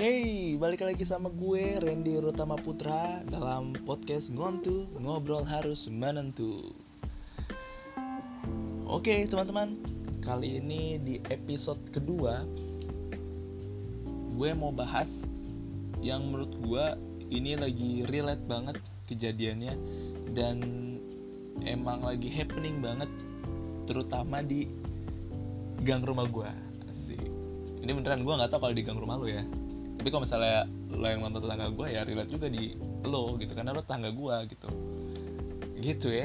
Hey, balik lagi sama gue Randy Rutama Putra dalam podcast Ngontu Ngobrol Harus Menentu. Oke, teman-teman. Kali ini di episode kedua gue mau bahas yang menurut gue ini lagi relate banget kejadiannya dan emang lagi happening banget terutama di gang rumah gue Asik. Ini beneran gue nggak tahu kalau di gang rumah lo ya tapi kalau misalnya lo yang nonton tetangga gue ya relate juga di lo gitu. Karena lo tetangga gue gitu. Gitu ya.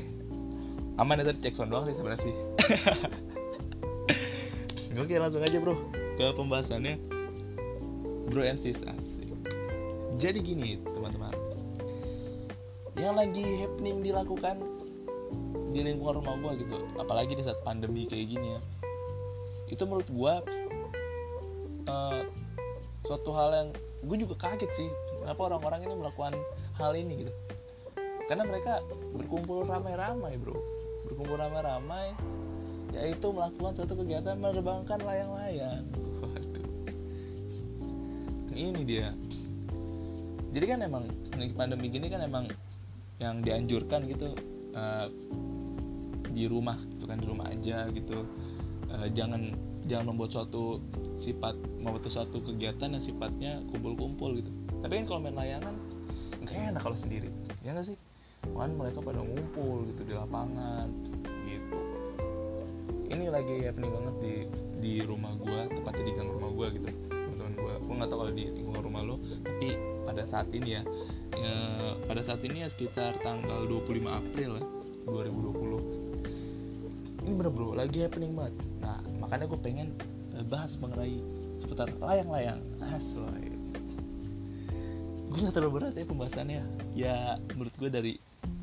Aman ya tadi cek sound doang sih sebenarnya sih. Oke langsung aja bro. Ke pembahasannya. Bro and sis asik. Jadi gini teman-teman. Yang lagi happening dilakukan di lingkungan rumah gue gitu apalagi di saat pandemi kayak gini ya. Itu menurut gue uh, suatu hal yang gue juga kaget sih kenapa orang-orang ini melakukan hal ini gitu. Karena mereka berkumpul ramai-ramai bro. Berkumpul ramai-ramai yaitu melakukan suatu kegiatan menerbangkan layang-layang. Waduh. Ini dia. Jadi kan emang pandemi gini kan emang yang dianjurkan gitu uh, di rumah gitu kan di rumah aja gitu. Uh, jangan jangan membuat suatu sifat membuat suatu kegiatan yang sifatnya kumpul-kumpul gitu. Tapi kan kalau main layangan nggak enak kalau sendiri. Ya nggak sih? Kan mereka pada ngumpul gitu di lapangan gitu. Ini lagi happening banget di di rumah gue tepatnya di gang rumah gue gitu. Teman-teman gue gue nggak tahu kalau di lingkungan rumah lo tapi pada saat ini ya, ya pada saat ini ya sekitar tanggal 25 April ya 2020 ini bener bro lagi happening banget makanya gue pengen bahas mengenai seputar layang-layang. Asli gue gak terlalu berat ya pembahasannya. Ya menurut gue dari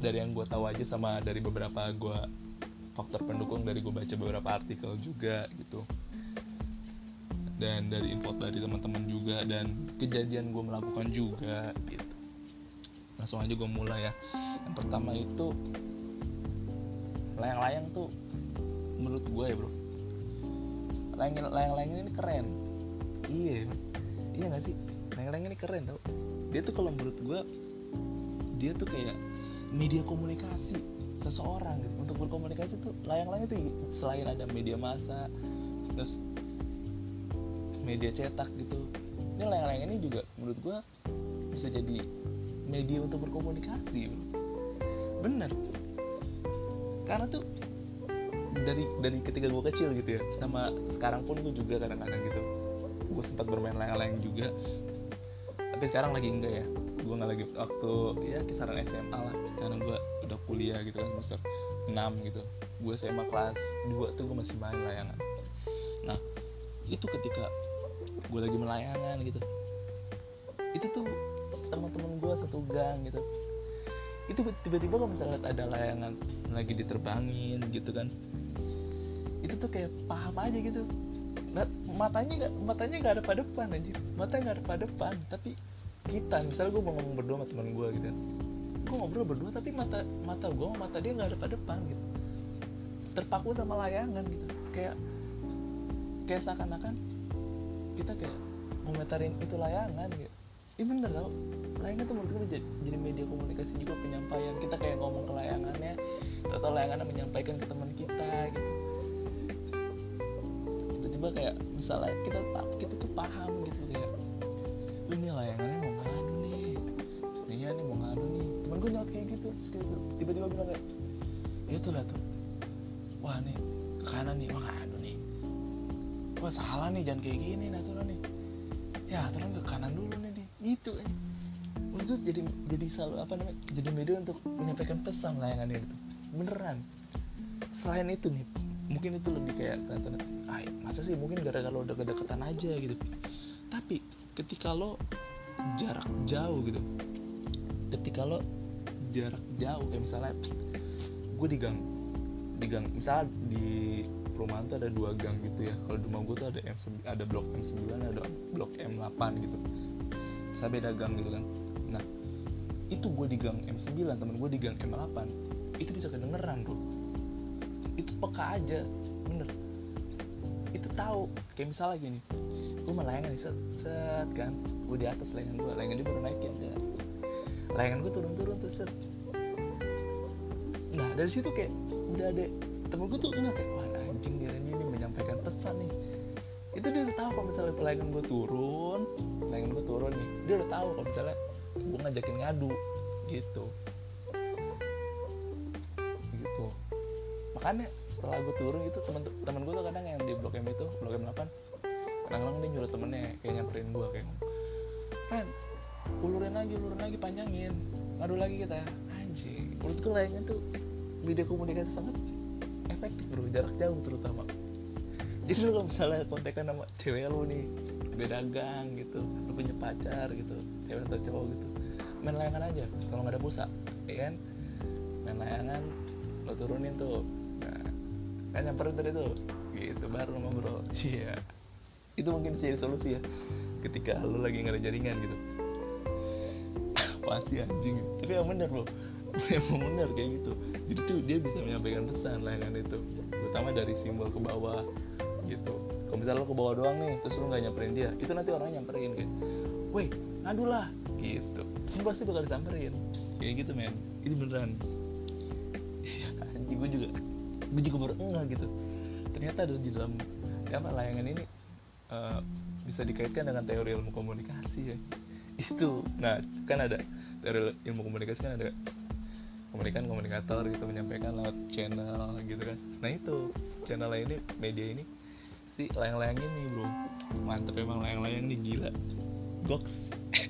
dari yang gue tahu aja sama dari beberapa gue faktor pendukung dari gue baca beberapa artikel juga gitu. Dan dari info dari teman-teman juga dan kejadian gue melakukan juga gitu. Langsung aja gue mulai ya. Yang pertama itu layang-layang tuh menurut gue ya bro layang-layang ini keren. Iya. Iya gak sih? Layang-layang ini keren tau. Dia tuh kalau menurut gue dia tuh kayak media komunikasi seseorang gitu. Untuk berkomunikasi tuh layang-layang itu selain ada media massa terus media cetak gitu. Ini layang-layang ini juga menurut gue bisa jadi media untuk berkomunikasi bener. Karena tuh dari dari ketika gue kecil gitu ya. Sama sekarang pun gue juga kadang-kadang gitu. Gue sempat bermain layang-layang juga. Tapi sekarang lagi enggak ya. Gue nggak lagi waktu ya kisaran SMA lah. Karena gue udah kuliah gitu kan semester 6 gitu. Gue SMA kelas 2 tuh gue masih main layangan. Nah itu ketika gue lagi melayangan gitu. Itu tuh teman-teman gue satu gang gitu. Itu tiba-tiba kalau misalnya ada layangan lagi diterbangin gitu kan itu tuh kayak paham aja gitu. Nah, matanya nggak matanya nggak ada pada depan anjir mata nggak ada pada depan tapi kita misalnya gue mau ngomong berdua sama teman gue gitu. Gue ngobrol berdua tapi mata mata gue sama mata dia nggak ada pada depan gitu. Terpaku sama layangan gitu. Kayak kayak seakan-akan kita kayak ngomentarin itu layangan gitu. Ini bener tau. Layangan tuh menurut gue jadi, jadi media komunikasi juga penyampaian. Kita kayak ngomong ke layangannya atau layangannya menyampaikan ke teman kita gitu tiba-tiba kayak misalnya kita kita tuh paham gitu kayak ini layangannya mau ngadu nih? Iya nih mau ngadu nih? Temen gue nyawat kayak gitu tiba-tiba bilang kayak ya tuh lah tuh. Wah nih ke kanan nih wah ngadu nih. Wah salah nih jangan kayak gini tuh nih. Ya turun ke kanan dulu nih nih. Itu menurut gue jadi jadi selalu apa namanya jadi media untuk menyampaikan pesan layangan itu beneran. Selain itu nih mungkin itu lebih kayak kelihatan ah masa sih mungkin gara-gara lo udah kedekatan aja gitu. Tapi ketika lo jarak jauh gitu ketika lo jarak jauh kayak misalnya gue di gang di gang misalnya di perumahan tuh ada dua gang gitu ya. Kalau di rumah gue tuh ada M ada blok M9 ada blok M8 gitu. Saya beda gang gitu kan. Nah itu gue di gang M9 temen gue di gang M8 itu bisa kedengeran bro itu peka aja bener. Itu tahu kayak misalnya gini gue melayangan nih set, set kan gue di atas layangan gue layangan dia baru naikin kan layangan gue turun-turun tuh set. Nah dari situ kayak udah ada temen gue tuh enggak kayak wah anjing dia ini, ini menyampaikan pesan nih. Itu dia udah tahu kalau misalnya layangan gue turun layangan gue turun nih dia udah tahu kalau misalnya gue ngajakin ngadu gitu makanya setelah gue turun itu teman teman gue tuh kadang yang di blok M itu blok M 8 kadang-kadang dia nyuruh temennya kayak nyamperin gue kayak kan ulurin lagi ulurin lagi panjangin. Ngadu lagi kita anjing. Menurut gue layangan tuh media komunikasi sangat efektif bro. Jarak jauh terutama. Jadi lu kalau misalnya kontekan sama cewek lu nih beda gang gitu lu punya pacar gitu cewek atau cowok gitu main layangan aja. Kalau nggak ada pulsa ya kan? Main layangan lo turunin tuh nah, kan nyamperin tadi tuh gitu baru ngobrol. Iya. Itu mungkin sih solusi ya ketika lo lagi nggak ada jaringan gitu. Pasti anjing. Tapi yang bener loh emang bener kayak gitu. Jadi tuh dia bisa menyampaikan pesan layangan itu. Terutama dari simbol ke bawah gitu. Kalau misalnya lo ke bawah doang nih terus lo nggak nyamperin dia itu nanti orangnya nyamperin kayak weh ngadu lah. Gitu. Lo pasti bakal disamperin. Kayak gitu men. Itu beneran. Iya anjing gue juga gue juga baru enggak gitu. Ternyata di dalam apa layangan ini uh, bisa dikaitkan dengan teori ilmu komunikasi ya. Itu nah kan ada teori ilmu komunikasi kan ada komunikan komunikator gitu menyampaikan lewat channel gitu kan. Nah itu channel ini media ini si layang-layang ini bro. Mantep emang layang-layang ini gila. Box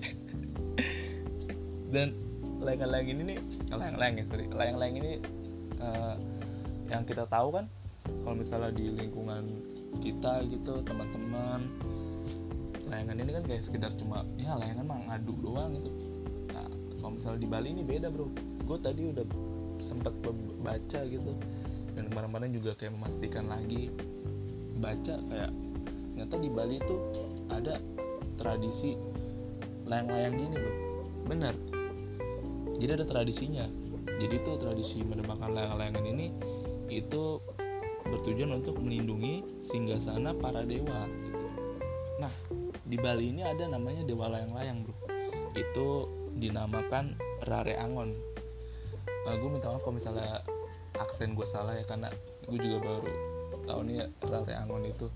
dan layang-layang ini nih layang-layang ya sorry. Layang-layang ini uh, yang kita tahu kan kalau misalnya di lingkungan kita gitu teman-teman layangan ini kan kayak sekedar cuma ya layangan mah ngadu doang gitu. Nah kalau misalnya di Bali ini beda bro. Gue tadi udah sempat baca gitu dan kemarin-kemarin juga kayak memastikan lagi baca kayak ternyata di Bali itu ada tradisi layang-layang gini bro. Bener jadi ada tradisinya. Jadi tuh tradisi menerbangkan layang-layangan ini itu bertujuan untuk melindungi singgasana para dewa gitu. Nah, di Bali ini ada namanya dewa layang-layang, Bro. Itu dinamakan Rare Angon. Nah, gue minta maaf kalau misalnya aksen gue salah ya karena gue juga baru tahu nih Rare Angon itu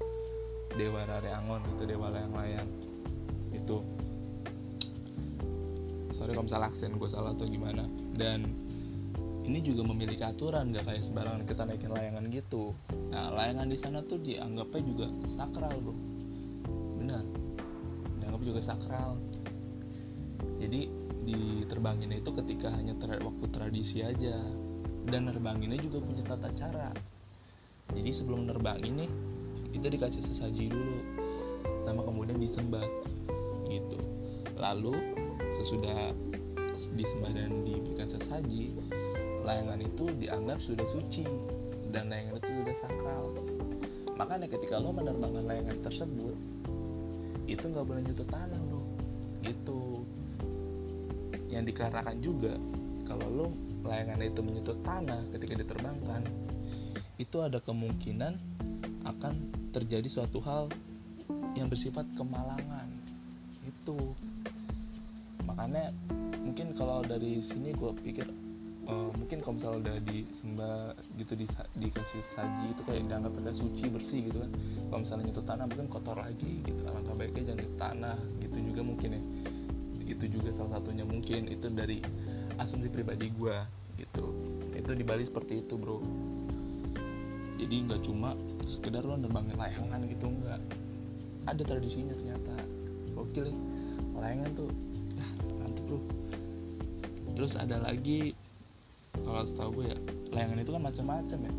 dewa Rare Angon itu dewa layang-layang itu sorry kalau misalnya aksen gue salah atau gimana dan ini juga memiliki aturan gak kayak sembarangan kita naikin layangan gitu. Nah layangan di sana tuh dianggapnya juga sakral bro. Benar. Dianggap juga sakral. Jadi diterbangin itu ketika hanya ter waktu tradisi aja. Dan nerbanginnya juga punya tata cara. Jadi sebelum nerbangin nih kita dikasih sesaji dulu. Sama kemudian disembah. Gitu. Lalu sesudah disembah dan diberikan sesaji layangan itu dianggap sudah suci dan layangan itu sudah sakral. Makanya ketika lo menerbangkan layangan tersebut itu nggak boleh nyentuh tanah lo gitu. Yang dikarenakan juga kalau lo layangan itu menyentuh tanah ketika diterbangkan itu ada kemungkinan akan terjadi suatu hal yang bersifat kemalangan. Itu. Makanya mungkin kalau dari sini gue pikir uh, mungkin kalau misalnya udah disembah gitu di, dikasih saji itu kayak dianggap udah suci bersih gitu kan. Kalau misalnya nyentuh tanah mungkin kotor lagi gitu. Alangkah baiknya jangan di tanah gitu juga mungkin ya. Itu juga salah satunya mungkin itu dari asumsi pribadi gue gitu. Itu di Bali seperti itu bro. Jadi nggak cuma sekedar lo nerbangin layangan gitu nggak. Ada tradisinya ternyata. Oke ya. Layangan tuh ya mantep bro. Terus ada lagi kalau setahu gue ya layangan itu kan macam-macam ya.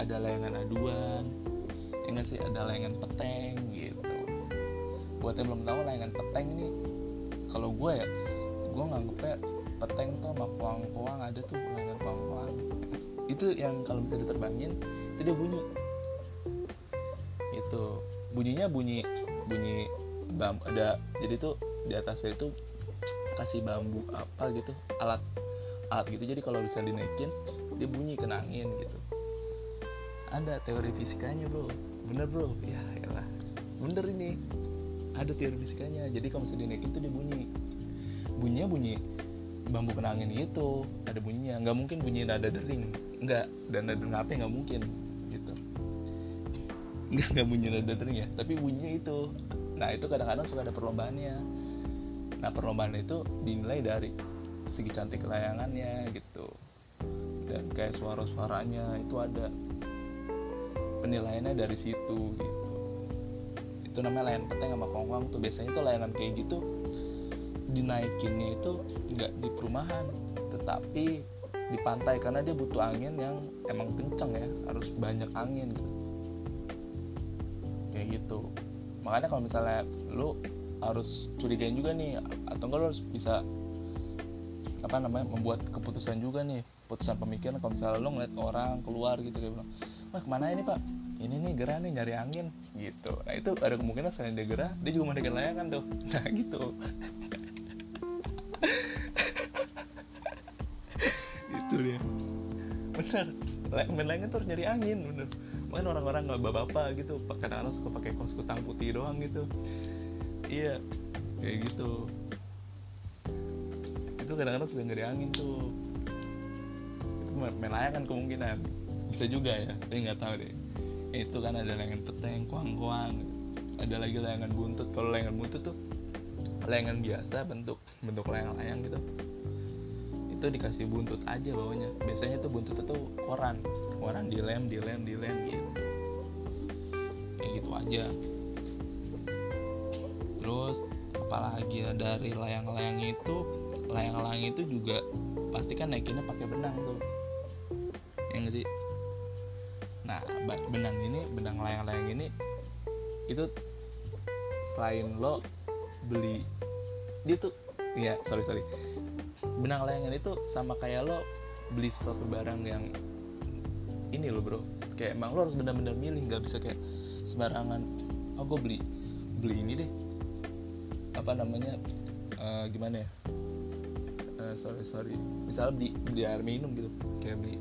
Ada layangan aduan ya nggak sih? Ada layangan peteng gitu. Buat yang belum tahu layangan peteng ini kalau gue ya gue nganggupnya peteng tuh sama puang-puang ada tuh layangan puang-puang itu yang kalau bisa diterbangin itu dia bunyi. Itu bunyinya bunyi bunyi bambu ada jadi tuh di atasnya itu kasih bambu apa gitu alat alat gitu. Jadi kalau bisa dinaikin dia bunyi kena angin gitu. Ada teori fisikanya bro. Bener bro? Ya lah bener ini. Ada teori fisikanya. Jadi kalau misalnya dinaikin tuh dia bunyi. Bunyinya bunyi bambu kena angin gitu. Ada bunyinya. Nggak mungkin bunyi nada dering. Nggak. Dan nada HP nggak mungkin gitu. Nggak nggak bunyi nada dering ya. Tapi bunyinya itu. Nah itu kadang-kadang suka ada perlombaannya. Nah perlombaan itu dinilai dari segi cantik layangannya gitu. Dan kayak suara-suaranya itu ada penilaiannya dari situ gitu. Itu namanya layanan peteng sama kongkong tuh. Biasanya tuh layanan kayak gitu dinaikinnya itu nggak di perumahan tetapi di pantai karena dia butuh angin yang emang kenceng ya harus banyak angin gitu. Kayak gitu. Makanya kalau misalnya lu harus curigain juga nih atau enggak lu harus bisa apa namanya membuat keputusan juga nih keputusan pemikiran kalau misalnya lu ngeliat orang keluar gitu kayak bilang wah ke mana ini pak? Ini nih gerah nih nyari angin gitu. Nah itu ada kemungkinan selain dia gerah dia juga mandikan layangan tuh. Nah gitu. Itu dia. Benar main layangan tuh harus nyari angin bener. Mungkin orang-orang nggak bapak-bapak gitu kadang-kadang suka pakai kaos kutang putih doang gitu. Iya kayak gitu itu kadang-kadang suka nyari angin tuh. Itu main layangan kemungkinan. Bisa juga ya tapi nggak tahu deh. Itu kan ada layangan peteng kuang-kuang. Ada lagi layangan buntut. Kalau layangan buntut tuh layangan biasa bentuk bentuk layang-layang gitu. Itu dikasih buntut aja bawahnya. Biasanya tuh buntut itu koran. Koran dilem dilem dilem gitu. Kayak gitu aja. Terus apalagi ya dari layang-layang itu layang-layang itu juga pasti kan naikinnya pakai benang tuh. Yang sih? Nah benang ini benang layang-layang ini itu selain lo beli dia tuh ya sorry sorry. Benang layangan itu sama kayak lo beli sesuatu barang yang ini lo bro. Kayak emang lo harus benar-benar milih nggak bisa kayak sembarangan oh gue beli beli ini deh. Apa namanya uh, gimana ya sorry sorry. Misalnya beli beli air minum gitu. Kayak beli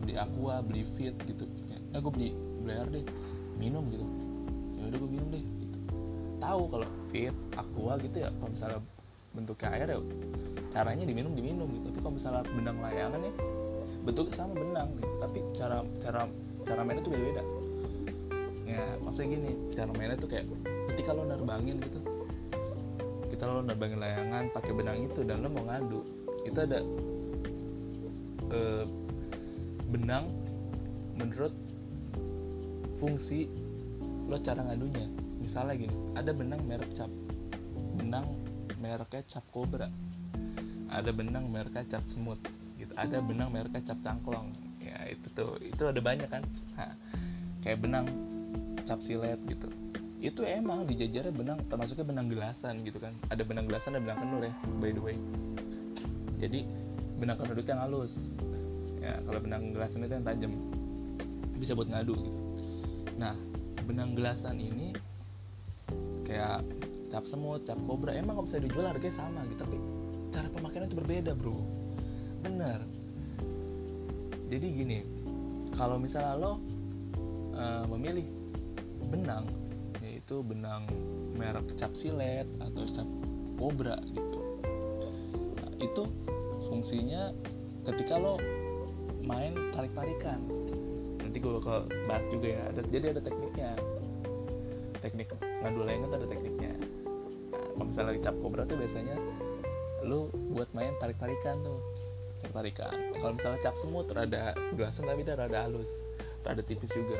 beli aqua beli fit gitu. Ya eh, gue beli beli air deh. Minum gitu. Ya udah gue minum deh gitu. tahu kalau fit aqua gitu ya kalau misalnya bentuknya air ya caranya diminum diminum gitu. Tapi kalau misalnya benang layangan ya bentuknya sama benang gitu. tapi cara cara cara mainnya tuh beda beda ya maksudnya gini cara mainnya tuh kayak ketika lo nerbangin gitu kita lo nerbangin layangan pakai benang itu dan lo mau ngadu. Itu ada uh, benang menurut fungsi lo cara ngadunya. Misalnya gini ada benang merek cap benang mereknya cap kobra ada benang mereknya cap semut gitu. Ada benang mereknya cap cangklong. Ya itu tuh itu ada banyak kan? Nah, kayak benang cap silet gitu itu emang dijajarnya benang termasuknya benang gelasan gitu kan. Ada benang gelasan dan benang kenur ya by the way. Jadi benang kenur itu yang halus. Ya kalau benang gelasan itu yang tajam. Bisa buat ngadu gitu. Nah benang gelasan ini kayak cap semut cap kobra emang nggak bisa dijual harganya sama gitu. Tapi cara pemakaiannya itu berbeda bro. Bener. Jadi gini kalau misalnya lo uh, memilih benang yaitu benang merek cap silet atau cap kobra gitu. Nah, itu fungsinya ketika lo main tarik tarikan nanti gue bakal bahas juga ya ada jadi ada tekniknya. Teknik ngadu tuh ada tekniknya. Nah, kalau misalnya cap kobra tuh biasanya lu buat main tarik tarikan tuh. Tarik tarikan kalau misalnya cap semut rada gelasan tapi dia rada halus rada tipis juga.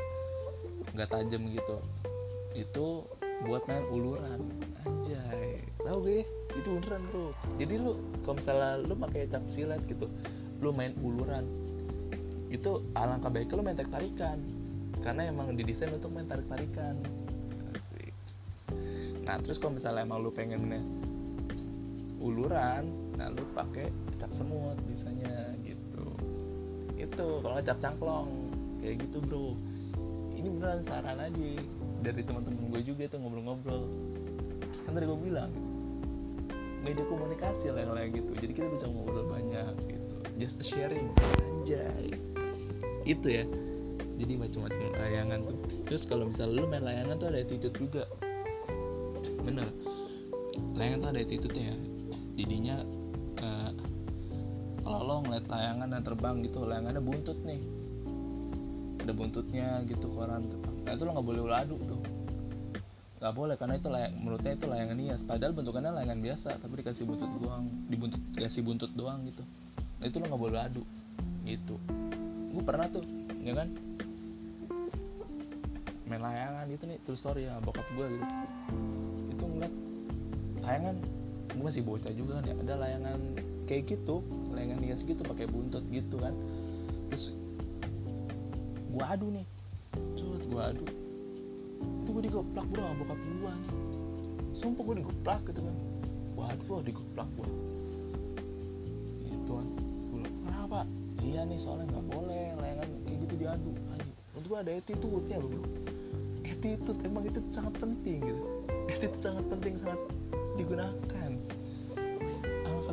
Nggak tajam gitu itu buat main uluran. Anjay. Tahu gue itu beneran bro. Jadi lu kalau misalnya lu pakai cap silet gitu lu main uluran itu alangkah baiknya lu main tarik tarikan karena emang didesain untuk main tarik tarikan nah terus kalau misalnya emang lu pengen uluran nah lu pakai cap semut bisanya gitu. Itu kalau cap cangklong. Kayak gitu bro. Ini beneran saran aja dari teman-teman gue juga tuh ngobrol-ngobrol. Kan tadi gue bilang media komunikasi lah yang lain gitu. Jadi kita bisa ngobrol banyak gitu. Just a sharing. Anjay. Itu ya. Jadi macam-macam layangan tuh. Terus kalau misalnya lu main layangan tuh ada attitude juga. Bener. Layangan tuh ada attitude ya. Jadinya uh, kalau lo ngeliat layangan yang terbang gitu layangannya buntut nih ada buntutnya gitu koran nah itu lo nggak boleh adu tuh. Nggak boleh karena itu layang, menurutnya itu layangan hias. Padahal bentukannya layangan biasa tapi dikasih buntut doang dibuntut dikasih buntut doang gitu. Nah itu lo nggak boleh adu gitu. Gue pernah tuh ya kan? Main layangan gitu nih terus story ya bokap gue gitu. Itu ngeliat layangan gue masih bocah juga kan ya ada layangan kayak gitu layangan hias gitu pakai buntut gitu kan. Terus gue adu nih. Terus gue adu. Itu gue digoplak bro sama bokap gue nih. Sumpah gue digoplak gitu kan. Waduh digoplak gue itu kan. Gue kenapa? Iya nih soalnya nggak boleh layangan kayak gitu diadu. Menurut gue ada attitude nya bro attitude emang itu sangat penting gitu. Itu sangat penting sangat digunakan.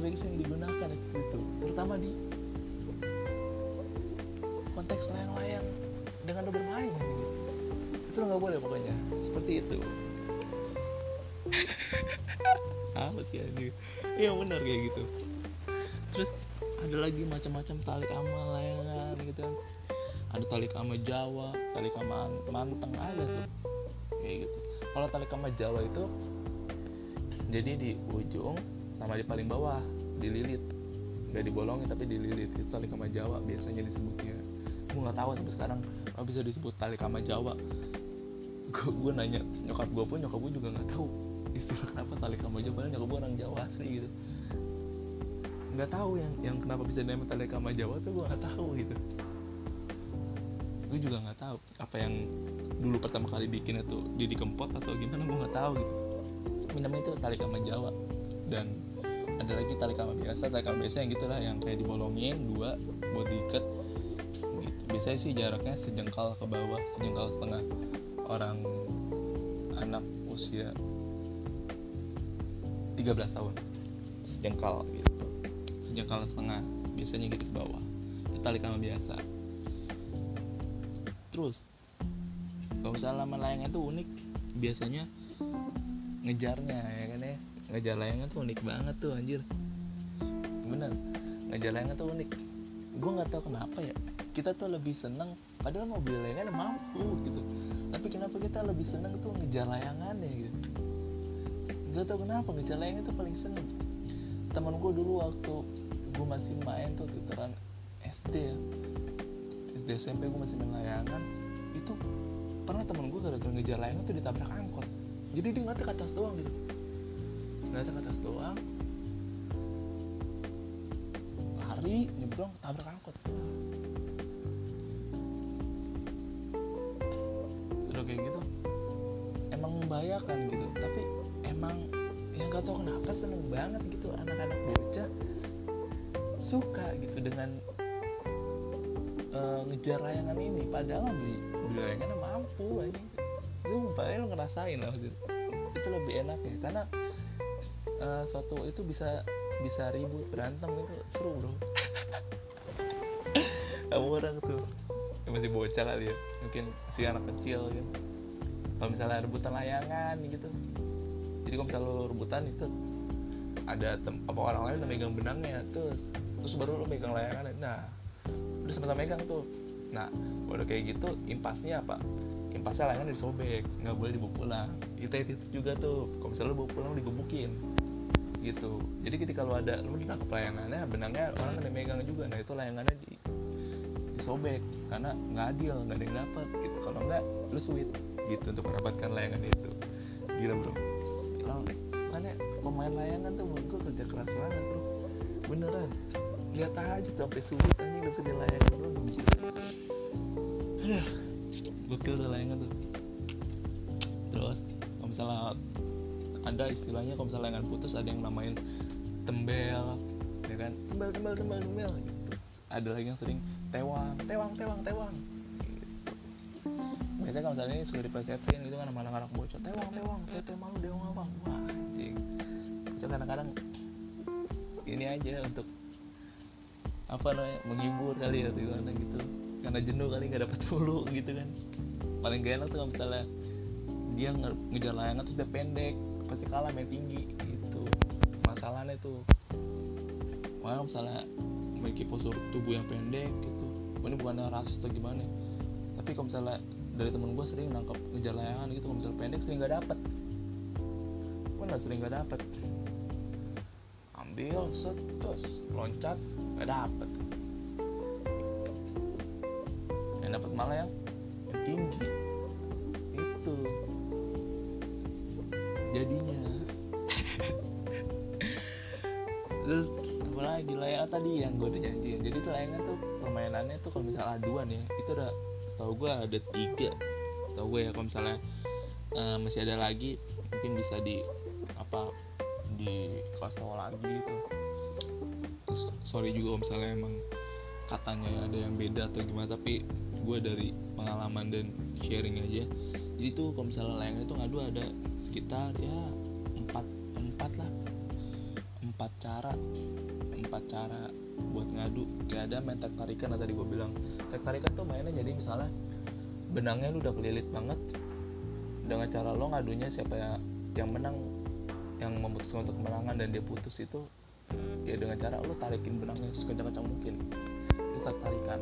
ABX yang digunakan itu, itu terutama di konteks layang-layang dengan lo bermain. Gitu. itu nggak boleh pokoknya. Seperti itu. Apa sih ini iya benar kayak gitu. Terus ada lagi macam-macam tali ama layangan gitu kan. Ada tali kama Jawa tali kama Manteng ada tuh. Kayak gitu. Kalau tali kama Jawa itu jadi di ujung sama di paling bawah dililit. Nggak dibolongin tapi dililit. Itu tali kama Jawa biasanya disebutnya. Gue nggak tahu sampai sekarang apa bisa disebut tali kama Jawa. Gue nanya nyokap gue pun nyokap gue juga nggak tahu istilah kenapa tali kama Jawa. Padahal nyokap gue orang Jawa asli gitu. Nggak tahu yang yang kenapa bisa dinamakan tali kama Jawa tuh gue nggak tahu gitu. Gue juga nggak tahu apa yang dulu pertama kali bikin itu di kempot atau gimana gue nggak tahu gitu. Namanya itu tali kama Jawa. Dan ada lagi tali kama biasa tali kama biasa yang gitulah yang kayak dibolongin dua buat diikat biasanya sih jaraknya sejengkal ke bawah sejengkal setengah orang anak usia 13 tahun. Sejengkal gitu. Sejengkal setengah biasanya gitu ke bawah. Itu tali kama biasa. Terus kalau misalnya layangan itu unik biasanya ngejarnya ya kan ya? Ngejar layangan tuh unik banget tuh anjir. Bener ngejar layangan tuh unik. Gue nggak tahu kenapa ya kita tuh lebih seneng padahal mobil layangan mampu gitu. Tapi kenapa kita lebih seneng tuh ngejar layangannya gitu? Gak tau kenapa ngejar layangan tuh paling seneng. Teman gue dulu waktu gue masih main tuh tuteran SD ya. SD SMP gue masih main layangan itu pernah teman gue gara-gara ngejar layangan tuh ditabrak angkot. Jadi dia ngeliatnya ke atas doang gitu. Ngeliatnya ke atas doang lari nyebrang tabrak angkot gak tau kenapa seneng banget gitu anak-anak bocah suka gitu dengan uh, ngejar layangan ini. Padahal beli beli layangannya mampu aja sumpah ya lo ngerasain lah gitu. itu lebih enak ya karena uh, suatu itu bisa bisa ribut berantem itu seru bro. Kamu orang tuh. Ya masih bocah kali ya mungkin si anak kecil kan kalau misalnya rebutan layangan gitu jadi kalau misalnya lo rebutan itu ada tem apa orang lain udah megang benangnya terus terus baru lo megang layangan nah udah sama-sama megang tuh. Nah udah kayak gitu impasnya apa? Impasnya layangan disobek nggak boleh dibawa pulang. Itu itu juga tuh kalau misalnya lo bawa pulang digebukin. Gitu. Jadi ketika lo ada lo ditangkap layangannya benangnya orang ada megang juga. Nah itu layangannya di disobek karena nggak adil nggak ada yang dapat gitu. Kalau nggak lo sweet. Gitu untuk mendapatkan layangan itu. Gila bro kalau makanya pemain layangan tuh menurut gue kerja keras banget bro. Beneran. Lihat aja tuh sampai sulit anjing dapetin layangan bro anjir aduh gokil tuh layangan tuh. Terus kalau misalnya ada istilahnya kalau misalnya layangan putus ada yang namain tembel ya kan? Tembel tembel tembel tembel gitu. ada lagi yang sering tewang tewang tewang tewang. Biasanya kalau misalnya ini sudah diplesetin gitu kan sama anak-anak bocah tewang tewang tete malu dewang apa wah anjing. Bocah kadang-kadang ini aja untuk apa namanya menghibur kali ya gimana gitu. Karena jenuh kali nggak dapat pulu gitu kan. Paling gak enak tuh kalau misalnya dia ngejar layangan terus dia pendek pasti kalah main tinggi gitu. Masalahnya tuh makanya misalnya memiliki postur tubuh yang pendek gitu. Ini bukan rasis atau gimana tapi kalau misalnya dari temen gue sering nangkep ngejar layangan gitu kalau misalnya pendek sering gak dapet. Gue nggak sering gak dapet. Ambil set terus loncat gak dapet. Yang dapet malah yang, yang tinggi. Itu. Jadinya. Terus apa lagi? Layangan tadi yang gue udah janjiin. Jadi tuh layangan tuh permainannya tuh kalau misalnya aduan ya itu udah tau gue ada tiga. Tau gue ya kalau misalnya uh, masih ada lagi mungkin bisa di apa di kelas tahu lagi gitu. Sorry juga kalau misalnya emang katanya ada yang beda atau gimana tapi gue dari pengalaman dan sharing aja. Jadi tuh kalau misalnya layangan itu ngadu ada sekitar ya empat empat lah. Empat cara empat cara buat ngadu kayak ada main tek tarikan tadi gue bilang. Tek tarikan tuh mainnya jadi misalnya benangnya lu udah kelilit banget dengan cara lo ngadunya siapa ya yang menang yang memutuskan untuk kemenangan dan dia putus itu ya dengan cara lo tarikin benangnya sekencang-kencang mungkin. Itu tarik tarikan.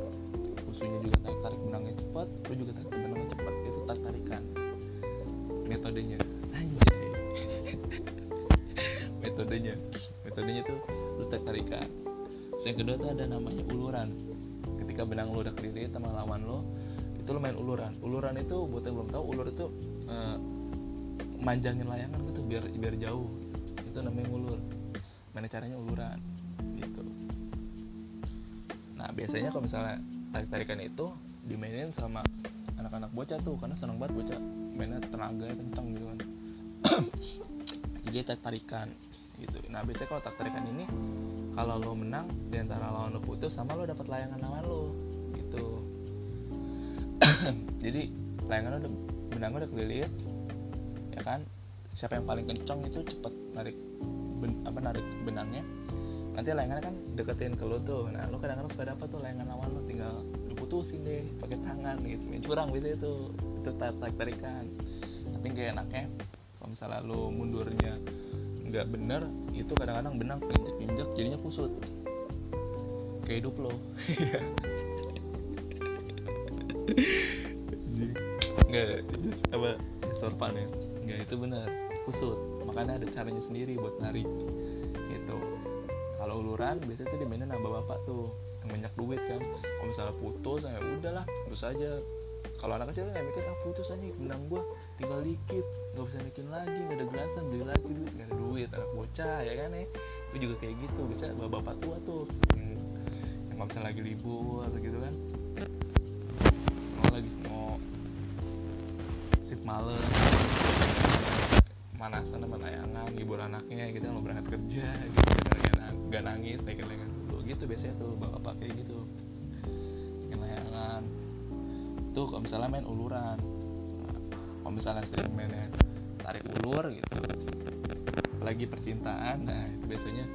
Musuhnya juga tarik tarik benangnya cepat lo juga tarik benangnya cepat itu tarik tarikan. Metodenya. Metodenya. Metodenya tuh lo tarik tarikan yang kedua tuh ada namanya uluran. Ketika benang lo udah kelilit sama lawan lo itu lo main uluran. Uluran itu buat yang belum tahu ulur itu uh, manjangin layangan gitu biar biar jauh. Itu namanya ulur mana caranya uluran? Gitu. Nah biasanya kalau misalnya tarik tarikan itu dimainin sama anak-anak bocah tuh karena senang banget bocah mainnya tenaga kencang gitu kan. Jadi tarik tarikan gitu. Nah biasanya kalau tarik tarikan ini kalau lo menang di antara lawan lo putus sama lo dapat layangan lawan lo. Gitu. Jadi layangan lo udah benang udah kelilit ya kan? Siapa yang paling kencang itu cepet narik ben, apa narik benangnya. Nanti layangannya kan deketin ke lo tuh. Nah lo kadang-kadang suka dapat tuh layangan lawan lo tinggal lo putusin deh pakai tangan gitu. Main curang biasanya itu itu tarik tarik tarikan. Tapi gak enaknya kalau misalnya lo mundurnya nggak bener itu kadang-kadang benang injek jadinya kusut. Kayak hidup lo. Nggak apa sorpan ya. Nggak itu bener. Kusut. Makanya ada caranya sendiri buat narik gitu. Kalau uluran biasanya tuh dimainin sama bapak tuh. Yang banyak duit kan. Kalau misalnya putus ya udahlah putus aja kalau anak kecil nggak mikir ah putus aja benang gua tinggal dikit nggak bisa bikin lagi nggak ada gelasan beli lagi duit nggak ada duit anak bocah ya kan ya. Itu juga kayak gitu bisa bapak bapak tua tuh yang yang lagi libur gitu kan. Mau lagi mau shift malam manasan sama layangan ngibur anaknya gitu mau berangkat kerja gitu gak nangis naikin layangan dulu gitu biasanya tuh bapak bapak kayak gitu. Naikin layangan tuh kalau misalnya main uluran. Kalau misalnya sering mainnya tarik ulur gitu. Lagi percintaan nah itu biasanya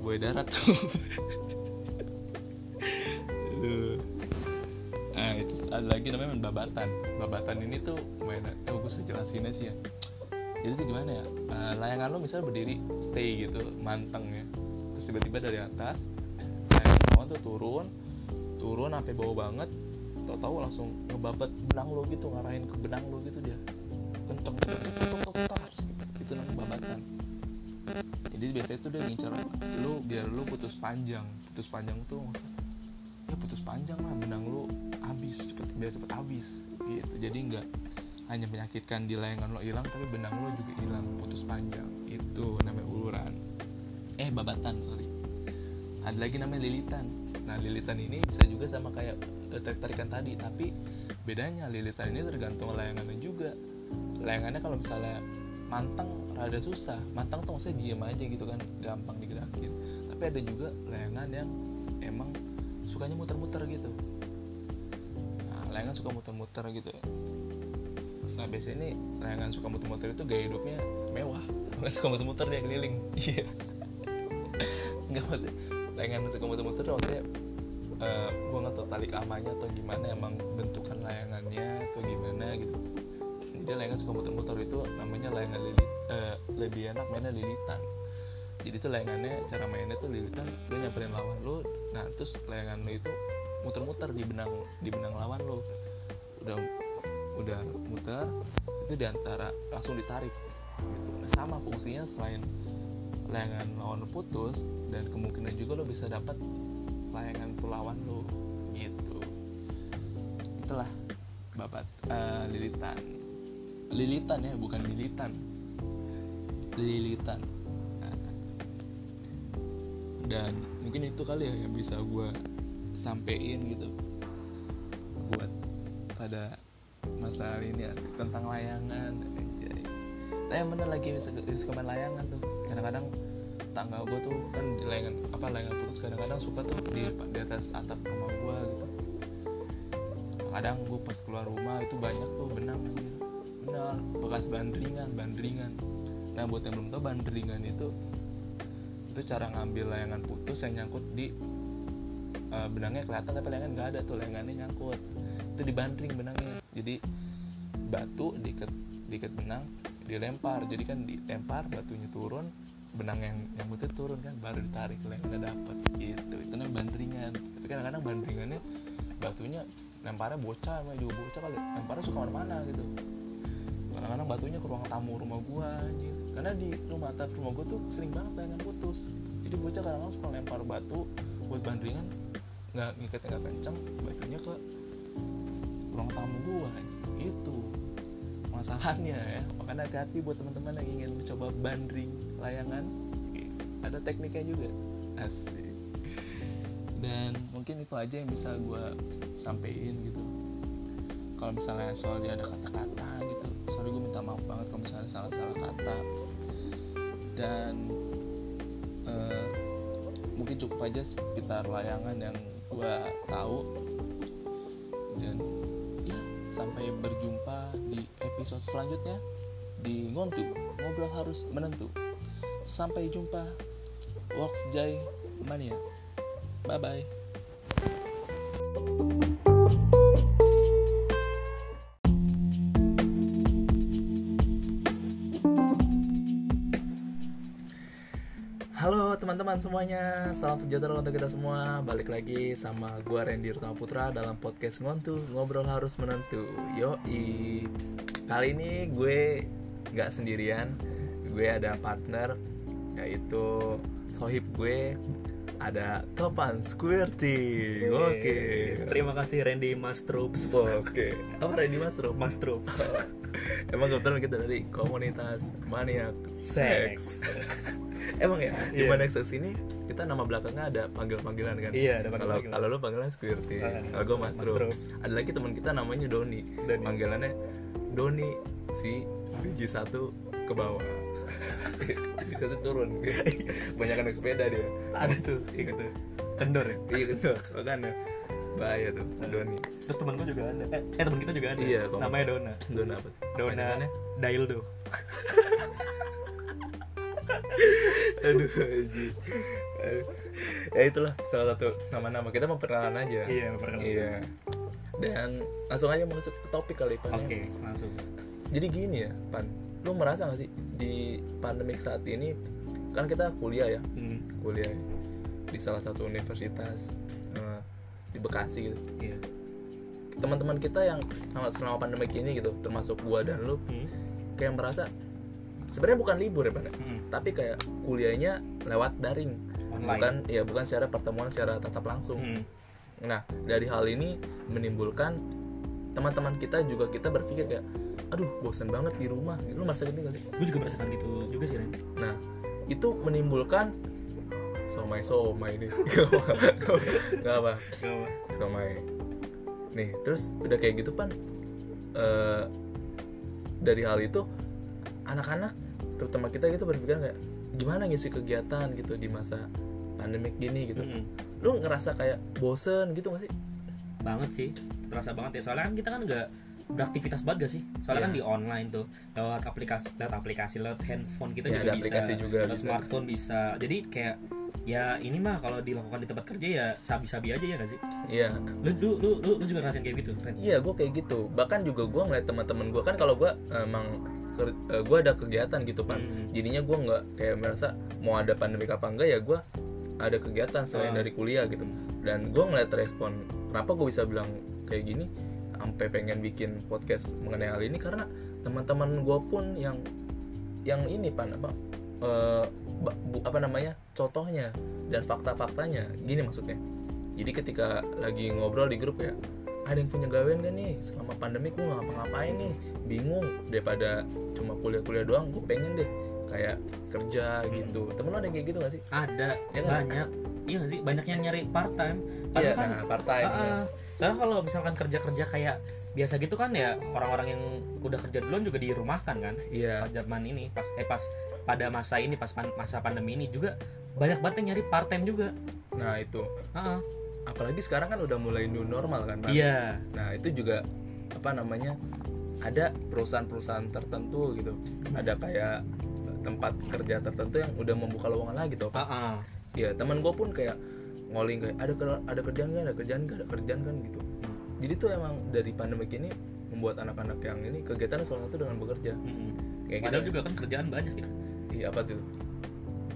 gue darat tuh. Nah itu ada lagi namanya main babatan. Babatan ini tuh main eh gue jelasinnya sih ya. Jadi tuh gimana ya? Uh, layangan lo misalnya berdiri stay gitu manteng ya terus tiba-tiba dari atas layangan tuh turun turun sampai bawah banget tau-tau langsung ngebabat benang lo gitu ngarahin ke benang lo gitu dia. Kenceng itu namanya babatan jadi biasanya tuh dia ngincar lo biar lo putus panjang putus panjang tuh ya putus panjang lah benang lo habis cepet biar cepet habis gitu jadi nggak hanya menyakitkan di layangan lo hilang tapi benang lo juga hilang putus panjang itu namanya uluran eh babatan sorry ada lagi namanya lilitan. Nah lilitan ini bisa juga sama kayak tarik tarikan tadi tapi bedanya lilitan ini tergantung layangannya juga. Layangannya kalau misalnya mantang rada susah. Mantang tuh maksudnya diem aja gitu kan gampang digerakin. Tapi ada juga layangan yang emang sukanya muter-muter gitu. Nah layangan suka muter-muter gitu. Nah biasanya ini layangan suka muter-muter itu gaya hidupnya mewah. Nggak suka muter-muter dia keliling. Iya. Nggak maksudnya layangan suka muter-muter maksudnya uh, gue nggak tahu tali amanya atau gimana emang bentukan layangannya atau gimana gitu. Jadi layangan suka muter-muter itu namanya layangan lilit eh, lebih enak mainnya lilitan. Jadi tuh layangannya cara mainnya tuh lilitan dia nyamperin lawan lu nah terus layangan lu itu muter-muter di benang di benang lawan lu. Udah udah muter itu di antara langsung ditarik gitu. Nah sama fungsinya selain layangan lawan lu putus dan kemungkinan juga lo bisa dapat layangan tuh lu. Gitu. Itulah babat eh, lilitan. Lilitan ya bukan lilitan. Lilitan. Nah. dan mungkin itu kali ya yang bisa gue sampein gitu. Buat pada masalah ini ya tentang layangan anjay. Tapi yang bener lagi bisa suka main layangan tuh kadang-kadang tangga gue tuh kan di layangan apa layangan putus kadang-kadang suka tuh di, di atas atap rumah gue gitu. Kadang gue pas keluar rumah itu banyak tuh benang anjir. Benar bekas bandringan bandringan. Nah buat yang belum tahu bandringan itu itu cara ngambil layangan putus yang nyangkut di eh, benangnya kelihatan tapi layangan nggak ada tuh layangannya nyangkut. Itu dibandring benangnya. Jadi batu diikat diikat benang dilempar. Jadi kan dilempar batunya turun benang yang nyangkutnya turun kan baru ditarik layangannya dapat gitu. Itu namanya bandringan. Tapi kadang-kadang bandringannya batunya lemparnya bocah emang juga bocah kali. Lemparnya suka mana-mana gitu. Kadang-kadang batunya ke ruang tamu rumah gua anjir karena di rumah atap rumah gua tuh sering banget layangan putus. Jadi bocah kadang-kadang suka lempar batu buat bandringan nggak ngikatnya nggak kenceng batunya ke ruang tamu gua anjir. itu masalahnya ya. Makanya hati-hati buat teman-teman yang ingin mencoba bandring layangan. Ada tekniknya juga. Asik. Dan mungkin itu aja yang bisa gue sampein gitu. Kalau misalnya soal dia ada kata-kata gitu sorry gue minta maaf banget kalau misalnya salah-salah kata. Dan eh, mungkin cukup aja sekitar layangan yang gue tahu. Dan ya sampai berjumpa episode selanjutnya di ngontu ngobrol harus menentu. Sampai jumpa Works Jai Mania. Bye teman-teman semuanya, salam sejahtera untuk kita semua. Balik lagi sama gua Randy Rutama Putra dalam podcast Ngontu Ngobrol Harus Menentu. Yoi. Kali ini gue nggak sendirian, gue ada partner yaitu sohib gue ada Topan Squirty. Oke. Terima kasih Randy Mas Troops. Oke. Apa tadi Mas Rob? Mas Troops. Emang kebetulan kita dari komunitas maniak seks. Emang ya di Iya. maniak seks ini kita nama belakangnya ada panggil-panggilan kan? Iya, ada panggil-panggilan. kalau lu panggilan Squirty, Ah, kalau gue Mas. Ada lagi teman kita namanya Doni. Doni. Panggilannya Doni si biji satu ke bawah. biji satu turun. Banyak naik sepeda dia. Ada tuh, ingat tuh. Kendor ya. Iya gitu. Makanya bahaya tuh Doni. Terus temen gue juga ada. Eh, eh temen kita juga ada. Iya. Namanya Dona. Dona apa? Dona? Daildo. aduh anjing. Aduh. ya itulah salah satu nama-nama kita memperkenalkan aja Iya, memperkenalkan. iya dan langsung aja masuk ke topik kali Pan Oke, langsung. jadi gini ya Pan lu merasa gak sih di pandemik saat ini kan kita kuliah ya Hmm. kuliah di salah satu universitas eh, di Bekasi gitu Iya. teman-teman kita yang selama, pandemik ini gitu termasuk gua dan lu Hmm. kayak merasa sebenarnya bukan libur ya ya? Hmm. tapi kayak kuliahnya lewat daring Online. bukan ya bukan secara pertemuan secara tatap langsung Hmm. nah dari hal ini menimbulkan teman-teman kita juga kita berpikir kayak aduh bosan banget di rumah lu merasa gitu gak sih Gue juga merasakan gitu juga sih Ren. nah itu menimbulkan somai somai ini nggak apa Gak apa. somai nih terus udah kayak gitu pan eh, dari hal itu anak-anak terutama kita gitu berpikir kayak gimana ngisi kegiatan gitu di masa pandemik gini gitu Mm-mm. lu ngerasa kayak bosen gitu gak sih Banget sih. Terasa banget ya. Soalnya kan kita kan nggak beraktivitas banget gak sih? Soalnya Iya. kan di online tuh lewat aplikasi, lewat aplikasi, lewat handphone kita Ya, juga bisa, aplikasi juga lewat bisa. smartphone bisa. Jadi kayak ya ini mah kalau dilakukan di tempat kerja ya sabi-sabi aja ya gak sih iya lu lu lu lu, lu juga ngerasain kayak gitu iya gue kayak gitu bahkan juga gue ngeliat teman-teman gue kan kalau gue emang gue ada kegiatan gitu pan Hmm. jadinya gue nggak kayak merasa mau ada pandemi apa enggak ya gue ada kegiatan selain Ah. dari kuliah gitu dan gue ngeliat respon kenapa gue bisa bilang kayak gini sampai pengen bikin podcast mengenai hal ini karena teman-teman gue pun yang yang ini pan apa eh, bu- apa namanya contohnya dan fakta-faktanya gini maksudnya jadi ketika lagi ngobrol di grup ya ada yang punya gawean kan nih? Selama pandemi gue ngapa-ngapain nih. Bingung daripada cuma kuliah-kuliah doang gue pengen deh kayak kerja gitu. Temen lo ada yang kayak gitu gak sih? Ada Ya kan? banyak. Iya gak sih? Banyak yang nyari part time iya kan nah part time ah. Karena kalau misalkan kerja-kerja kayak biasa gitu kan ya orang-orang yang udah kerja duluan juga dirumahkan kan? Iya. Pas zaman ini pas eh pas pada masa ini pas pan- masa pandemi ini juga banyak banget yang nyari part time juga. Nah itu. Ah, ah. Apalagi sekarang kan udah mulai new normal kan Pan? iya Nah itu juga apa namanya ada perusahaan-perusahaan tertentu gitu, ada kayak tempat kerja tertentu yang udah membuka lowongan lagi tuh. Ah, ah. Iya teman gue pun kayak ngoling kayak ada ada kerjaan kan, ada kerjaan kan, ada kerjaan kan gitu. Jadi tuh emang dari pandemi ini membuat anak-anak yang ini kegiatan salah satu dengan bekerja. Mm-mm. Kayak Padahal gitu. juga kan kerjaan banyak ya Iya apa tuh?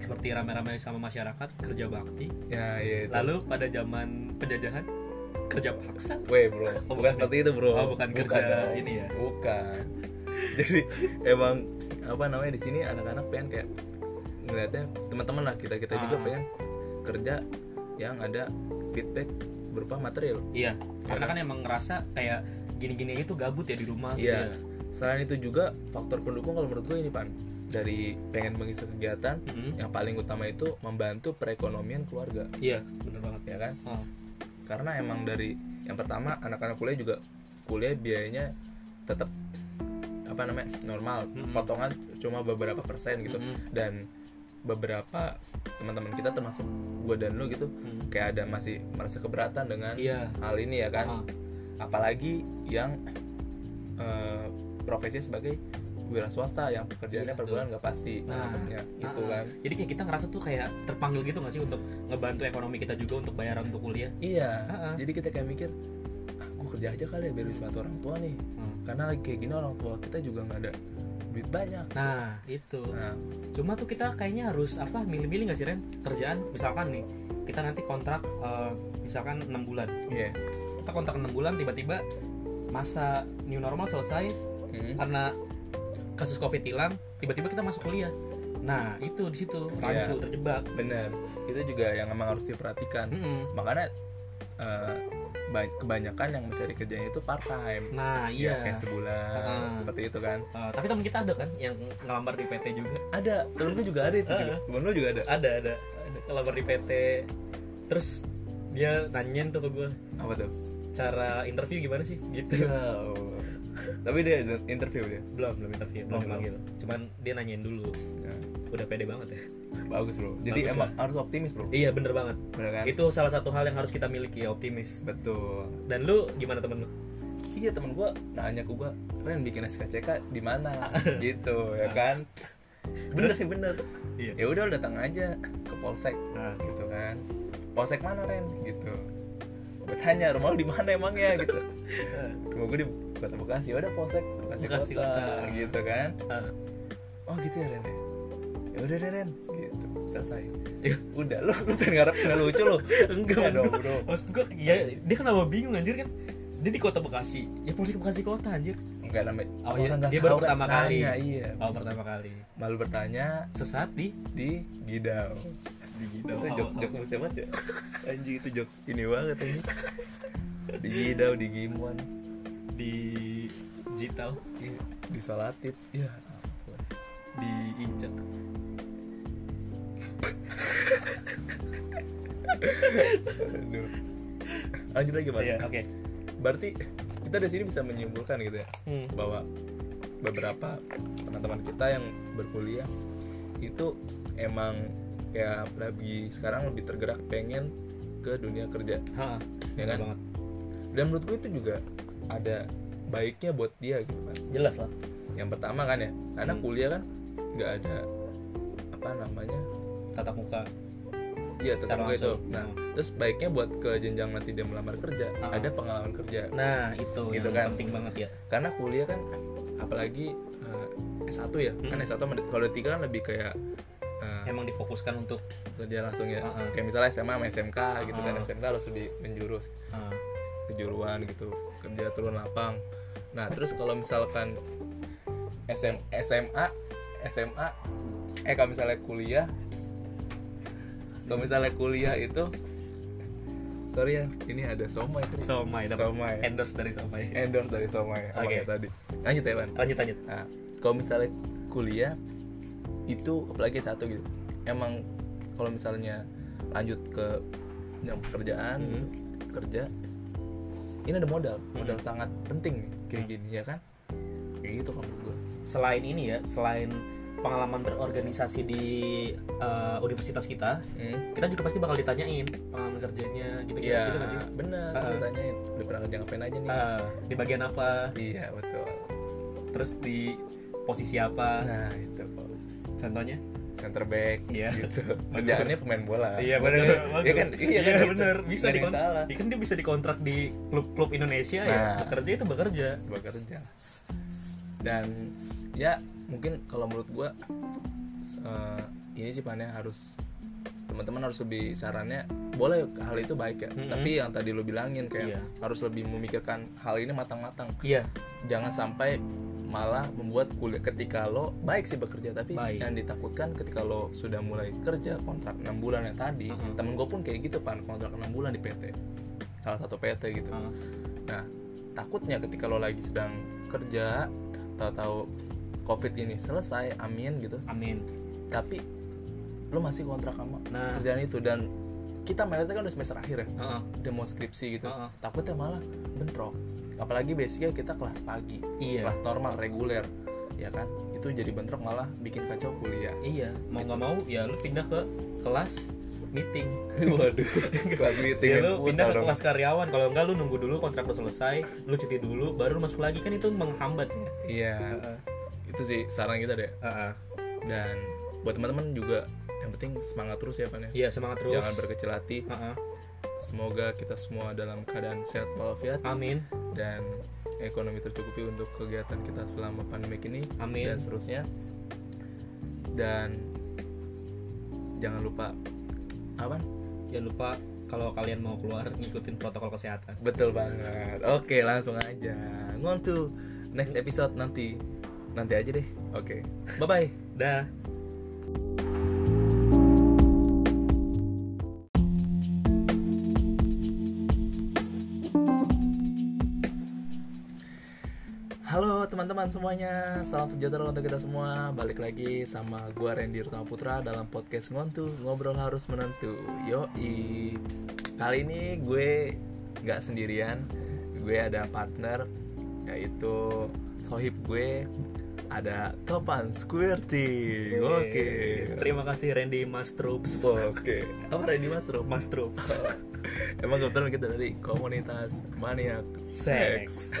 Seperti rame-rame sama masyarakat kerja bakti Ya iya itu. lalu pada zaman penjajahan kerja paksa Weh bro, bukan bukan. seperti itu bro. Oh, bukan kerja dong. ini ya? Bukan. Jadi emang apa namanya di sini anak-anak pengen kayak ngeliatnya teman-teman lah kita kita juga Ah. pengen kerja yang ada feedback berupa material. iya karena kan emang ngerasa kayak gini-gini tuh gabut ya di rumah gitu Iya. ya. Selain itu juga faktor pendukung kalau menurut gue ini pan dari pengen mengisi kegiatan Mm-mm. yang paling utama itu membantu perekonomian keluarga iya bener banget ya kan oh. karena emang dari yang pertama anak-anak kuliah juga kuliah biayanya tetap apa namanya normal Mm-mm. potongan cuma beberapa persen gitu Mm-mm. dan beberapa teman-teman kita termasuk gue dan lu gitu Mm. kayak ada masih merasa keberatan dengan Iya. hal ini ya kan Ah. apalagi yang eh, profesinya sebagai wira swasta yang pekerjaannya Iya, per bulan nggak pasti Nah, namanya gitu ah, kan Jadi kayak kita ngerasa tuh kayak terpanggil gitu gak sih untuk ngebantu ekonomi kita juga untuk bayaran untuk kuliah. iya Ah, ah. jadi kita kayak mikir ah, gue kerja aja kali ya biar bisa bantu orang tua nih Hmm. karena lagi kayak gini orang tua kita juga nggak ada duit banyak Nah, itu. nah Cuma tuh kita kayaknya harus apa milih-milih gak sih Ren? Kerjaan misalkan nih kita nanti kontrak eh, misalkan 6 bulan. iya Kita kontrak 6 bulan tiba-tiba masa new normal selesai Mm. karena kasus covid hilang tiba-tiba kita masuk kuliah. Nah, itu di situ rancu Iya. terjebak. bener itu juga yang emang harus diperhatikan Mm-mm. makanya eh, ba- kebanyakan yang mencari kerjanya itu part time Nah, ya iya. kayak sebulan Ah. seperti itu kan Eh, tapi teman kita ada kan yang ngelamar di PT juga. ada temen juga ada itu Ah. juga. temen lu juga ada Ada, ada. Ada ngelamar di PT. Terus dia nanyain tuh ke gue apa tuh cara interview gimana sih gitu. Ya Allah. Tapi dia interview dia? Belum belum interview belum Oh, belum. dipanggil. Cuman dia nanyain dulu. Ya, udah pede banget ya. Bagus bro. Jadi Bagus emang harus optimis bro. Iya bener banget. Bener kan? Itu salah satu hal yang harus kita miliki ya optimis. Betul. Dan lu gimana temen lu? Iya temen gue nanya ke gue Ren bikin SKCK di mana? Gitu ya kan? Bener sih bener. Iya. ya udah lu datang aja ke polsek nah. gitu kan? Polsek mana Ren? Gitu gue tanya rumah lu di mana emangnya? Gitu. Rumah gue di kota Bekasi. Ya udah polsek Bekasi, Bekasi. Kota, Kota. gitu kan. Ah, oh gitu ya Ren ya? Ya udah deh Ren. Gitu. Selesai. Ya. udah lu lu pengen ngarep nggak lucu lu? Enggak Ya dong bro. maksud gue ya dia kenapa bingung anjir kan? Dia di kota Bekasi. Ya polisi Bekasi kota anjir. Enggak namanya Oh, iya, dia baru pertama kali. Nanya, iya. Oh pertama kali. Malu bertanya sesat di di Gidau di Itu Oh, jokes oh, jokes lucu banget ya? Anjing itu jokes ini banget anjing. Di Gidau di Gimuan di Jitau iya, di Salatit iya. Ampun. di Injak Aduh. lanjut lagi Pak. Iya oke. Berarti kita dari sini bisa menyimpulkan gitu ya Hmm. bahwa beberapa teman-teman kita yang berkuliah itu emang kayak lagi sekarang lebih tergerak pengen ke dunia kerja. Ha, ya kan? banget. Dan menurut gue itu juga ada baiknya buat dia gitu kan. Jelas lah. Yang pertama kan ya karena Hmm. kuliah kan nggak ada apa namanya? Tatap muka. Iya secara gue itu. nah terus baiknya buat ke jenjang nanti dia melamar kerja Ah. ada pengalaman kerja. Nah itu Gitu yang kan. penting banget ya. Karena kuliah kan apalagi eh, S1 ya. Kan Hmm. S1 sama D- kalau D3 kan lebih kayak emang difokuskan untuk kerja langsung ya. Ah. kayak misalnya SMA sama SMK gitu kan. Ah. SMK harus lebih menjurus. Uh, kejuruan gitu. Kerja turun lapang. Nah terus kalau misalkan SM, SMA SMA eh kalau misalnya kuliah kalau misalnya kuliah itu sorry ya ini ada somai tuh somai dapat Somai. endorse dari somai. Endorse dari somai. Oke. Omongnya tadi? Lanjut ya Ban lanjut lanjut. Nah kalau misalnya kuliah itu apalagi satu gitu emang kalau misalnya lanjut ke yang pekerjaan Mhm. gitu, kerja ini ada modal modal sangat penting nih kayak Mhm. gini ya kan kayak gitu kan gue selain ini ya selain pengalaman berorganisasi di uh, universitas kita hmm. kita juga pasti bakal ditanyain pengalaman kerjanya gitu gitu, Iya, gitu nggak sih bener. Ah. Ditanyain, udah pernah kerja ngapain aja nih? Uh, di bagian apa Iya, betul. terus di posisi apa Nah, itu contohnya center back Iya. gitu. Kerjaannya pemain bola. iya benar Iya kan? Iya, kan gitu. benar bisa Nggak ada yang dikon- salah. Iya kan dia bisa dikontrak di klub-klub Indonesia ya Nah. bekerja itu bekerja bekerja dan ya mungkin kalau menurut gua eh, ini sih pannya harus teman-teman harus lebih sarannya boleh hal itu baik ya Mm-mm. tapi yang tadi lo bilangin kayak Iya. harus lebih memikirkan hal ini matang-matang iya jangan sampai malah membuat kuliah ketika lo baik sih bekerja tapi Baik. yang ditakutkan ketika lo sudah mulai kerja kontrak 6 bulan yang tadi Mm-mm. temen gue pun kayak gitu pan kontrak 6 bulan di PT salah satu PT gitu Uh, Nah, takutnya ketika lo lagi sedang kerja, tahu-tahu COVID ini selesai, amin gitu. amin Tapi lo masih kontrak sama Nah. kerjaan itu dan kita melihatnya kan udah semester akhir ya, Heeh. udah mau skripsi gitu. Heeh. Takutnya malah bentrok. Apalagi basicnya kita kelas pagi, Iya. kelas normal reguler, ya kan? Itu jadi bentrok malah bikin kacau kuliah. iya mau nggak mau ya lu pindah ke kelas meeting Waduh, kelas meeting ya lu pindah ke kelas karyawan kalau enggak lu nunggu dulu kontrak lu selesai lu cuti dulu baru lu masuk lagi kan itu menghambat ya Iya, itu sih saran kita deh. Heeh. Dan buat teman-teman juga yang penting semangat terus ya pan ya. iya semangat terus Jangan berkecil hati. Heeh. Semoga kita semua dalam keadaan sehat walafiat amin dan ekonomi tercukupi untuk kegiatan kita selama pandemi ini Amin. dan seterusnya. Dan jangan lupa apa? jangan lupa kalau kalian mau keluar ngikutin protokol kesehatan Betul banget. Oke, langsung aja. On to next episode nanti. Nanti aja deh. Oke. Bye bye. dah teman-teman semuanya, salam sejahtera untuk kita semua. Balik lagi sama gua Randy Rutama Putra dalam podcast Ngontu Ngobrol Harus Menentu. Yoi. Kali ini gue nggak sendirian, gue ada partner yaitu sohib gue ada Topan Squirty. Oke. terima kasih Randy Mas Troops Oke. Apa Randy Mas Rob? Mas Troops Emang kebetulan kita dari komunitas maniak seks.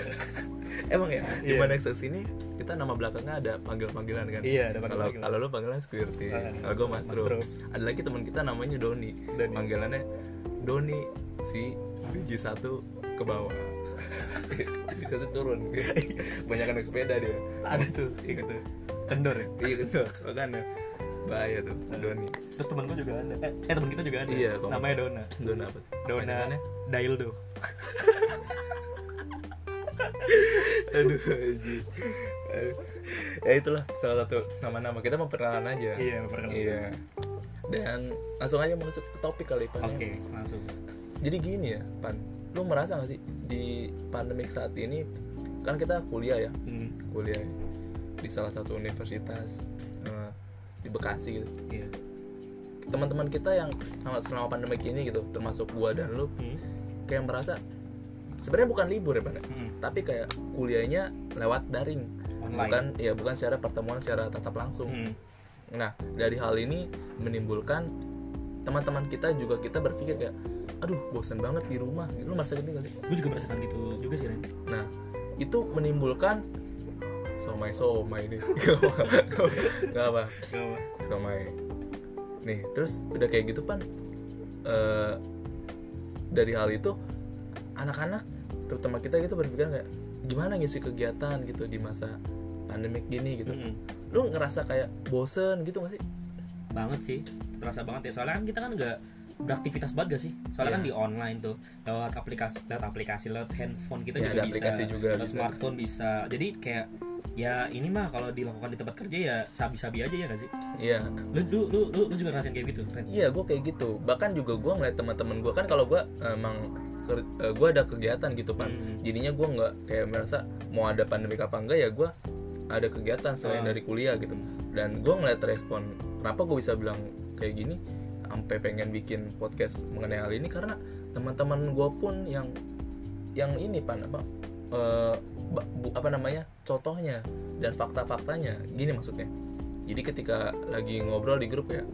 Emang ya di Iya. maniak seks ini kita nama belakangnya ada panggil-panggilan kan? Iya, ada Kalau panggil-panggilan. kalau lu panggilan Squirty, Ah, kalau gue Mas Mas Rob. Rob. Ada lagi teman kita namanya Doni. Doni. Panggilannya Doni si biji satu ke bawah. biji satu turun. Banyak naik sepeda dia. ada tuh Ingat tuh. kendor ya Iya gitu. Makanya bahaya tuh Doni. terus teman gue juga ada eh, eh teman kita juga ada Iya, kok. namanya Dona Dona apa? Dona? Daildo aduh ya itulah salah satu nama-nama. Kita memperkenalkan aja. Iya, memperkenalkan. iya. Dan langsung aja masuk ke topik kali pan oke ya. langsung. Jadi gini ya pan. Lu merasa gak sih di pandemik saat ini kan kita kuliah ya? Hmm. kuliah di salah satu universitas eh, di Bekasi gitu. Iya. Teman-teman kita yang selama, selama pandemik ini gitu termasuk gua dan lu hmm. kayak merasa sebenarnya bukan libur ya ya? Hmm. tapi kayak kuliahnya lewat daring. Online. bukan ya bukan secara pertemuan secara tatap langsung. Hmm. nah dari hal ini menimbulkan teman-teman kita juga kita berpikir kayak aduh bosan banget di rumah. Lu merasa gitu gak sih? Gue juga merasakan gitu juga sih Ren. Nah itu menimbulkan somai somai ini nggak apa somai. Nih terus udah kayak gitu pan eh, dari hal itu anak-anak terutama kita gitu berpikir kayak gimana ngisi kegiatan gitu di masa pandemik gini gitu. Mm-mm. lu ngerasa kayak bosen gitu gak sih? Banget sih terasa banget ya. Soalnya kan kita kan nggak beraktivitas banget gak sih? Soalnya Iya. kan di online tuh lewat aplikasi lewat aplikasi lewat handphone kita Ya, juga ada bisa. aplikasi juga lewat bisa. smartphone bisa. Jadi kayak ya ini mah kalau dilakukan di tempat kerja ya sabi-sabi aja ya gak sih? Iya. Lu lu lu, lu, lu juga ngerasain kayak gitu iya gue kayak gitu. Bahkan juga gue ngeliat teman-teman gue kan kalau gue emang gue ada kegiatan gitu pan Hmm. jadinya gue nggak kayak merasa mau ada pandemik apa enggak ya gue ada kegiatan selain Ah. dari kuliah gitu dan gue ngeliat respon kenapa gue bisa bilang kayak gini sampai pengen bikin podcast mengenai hal ini karena teman-teman gue pun yang yang ini pan apa eh, bu- apa namanya contohnya dan fakta-faktanya gini maksudnya jadi ketika lagi ngobrol di grup ya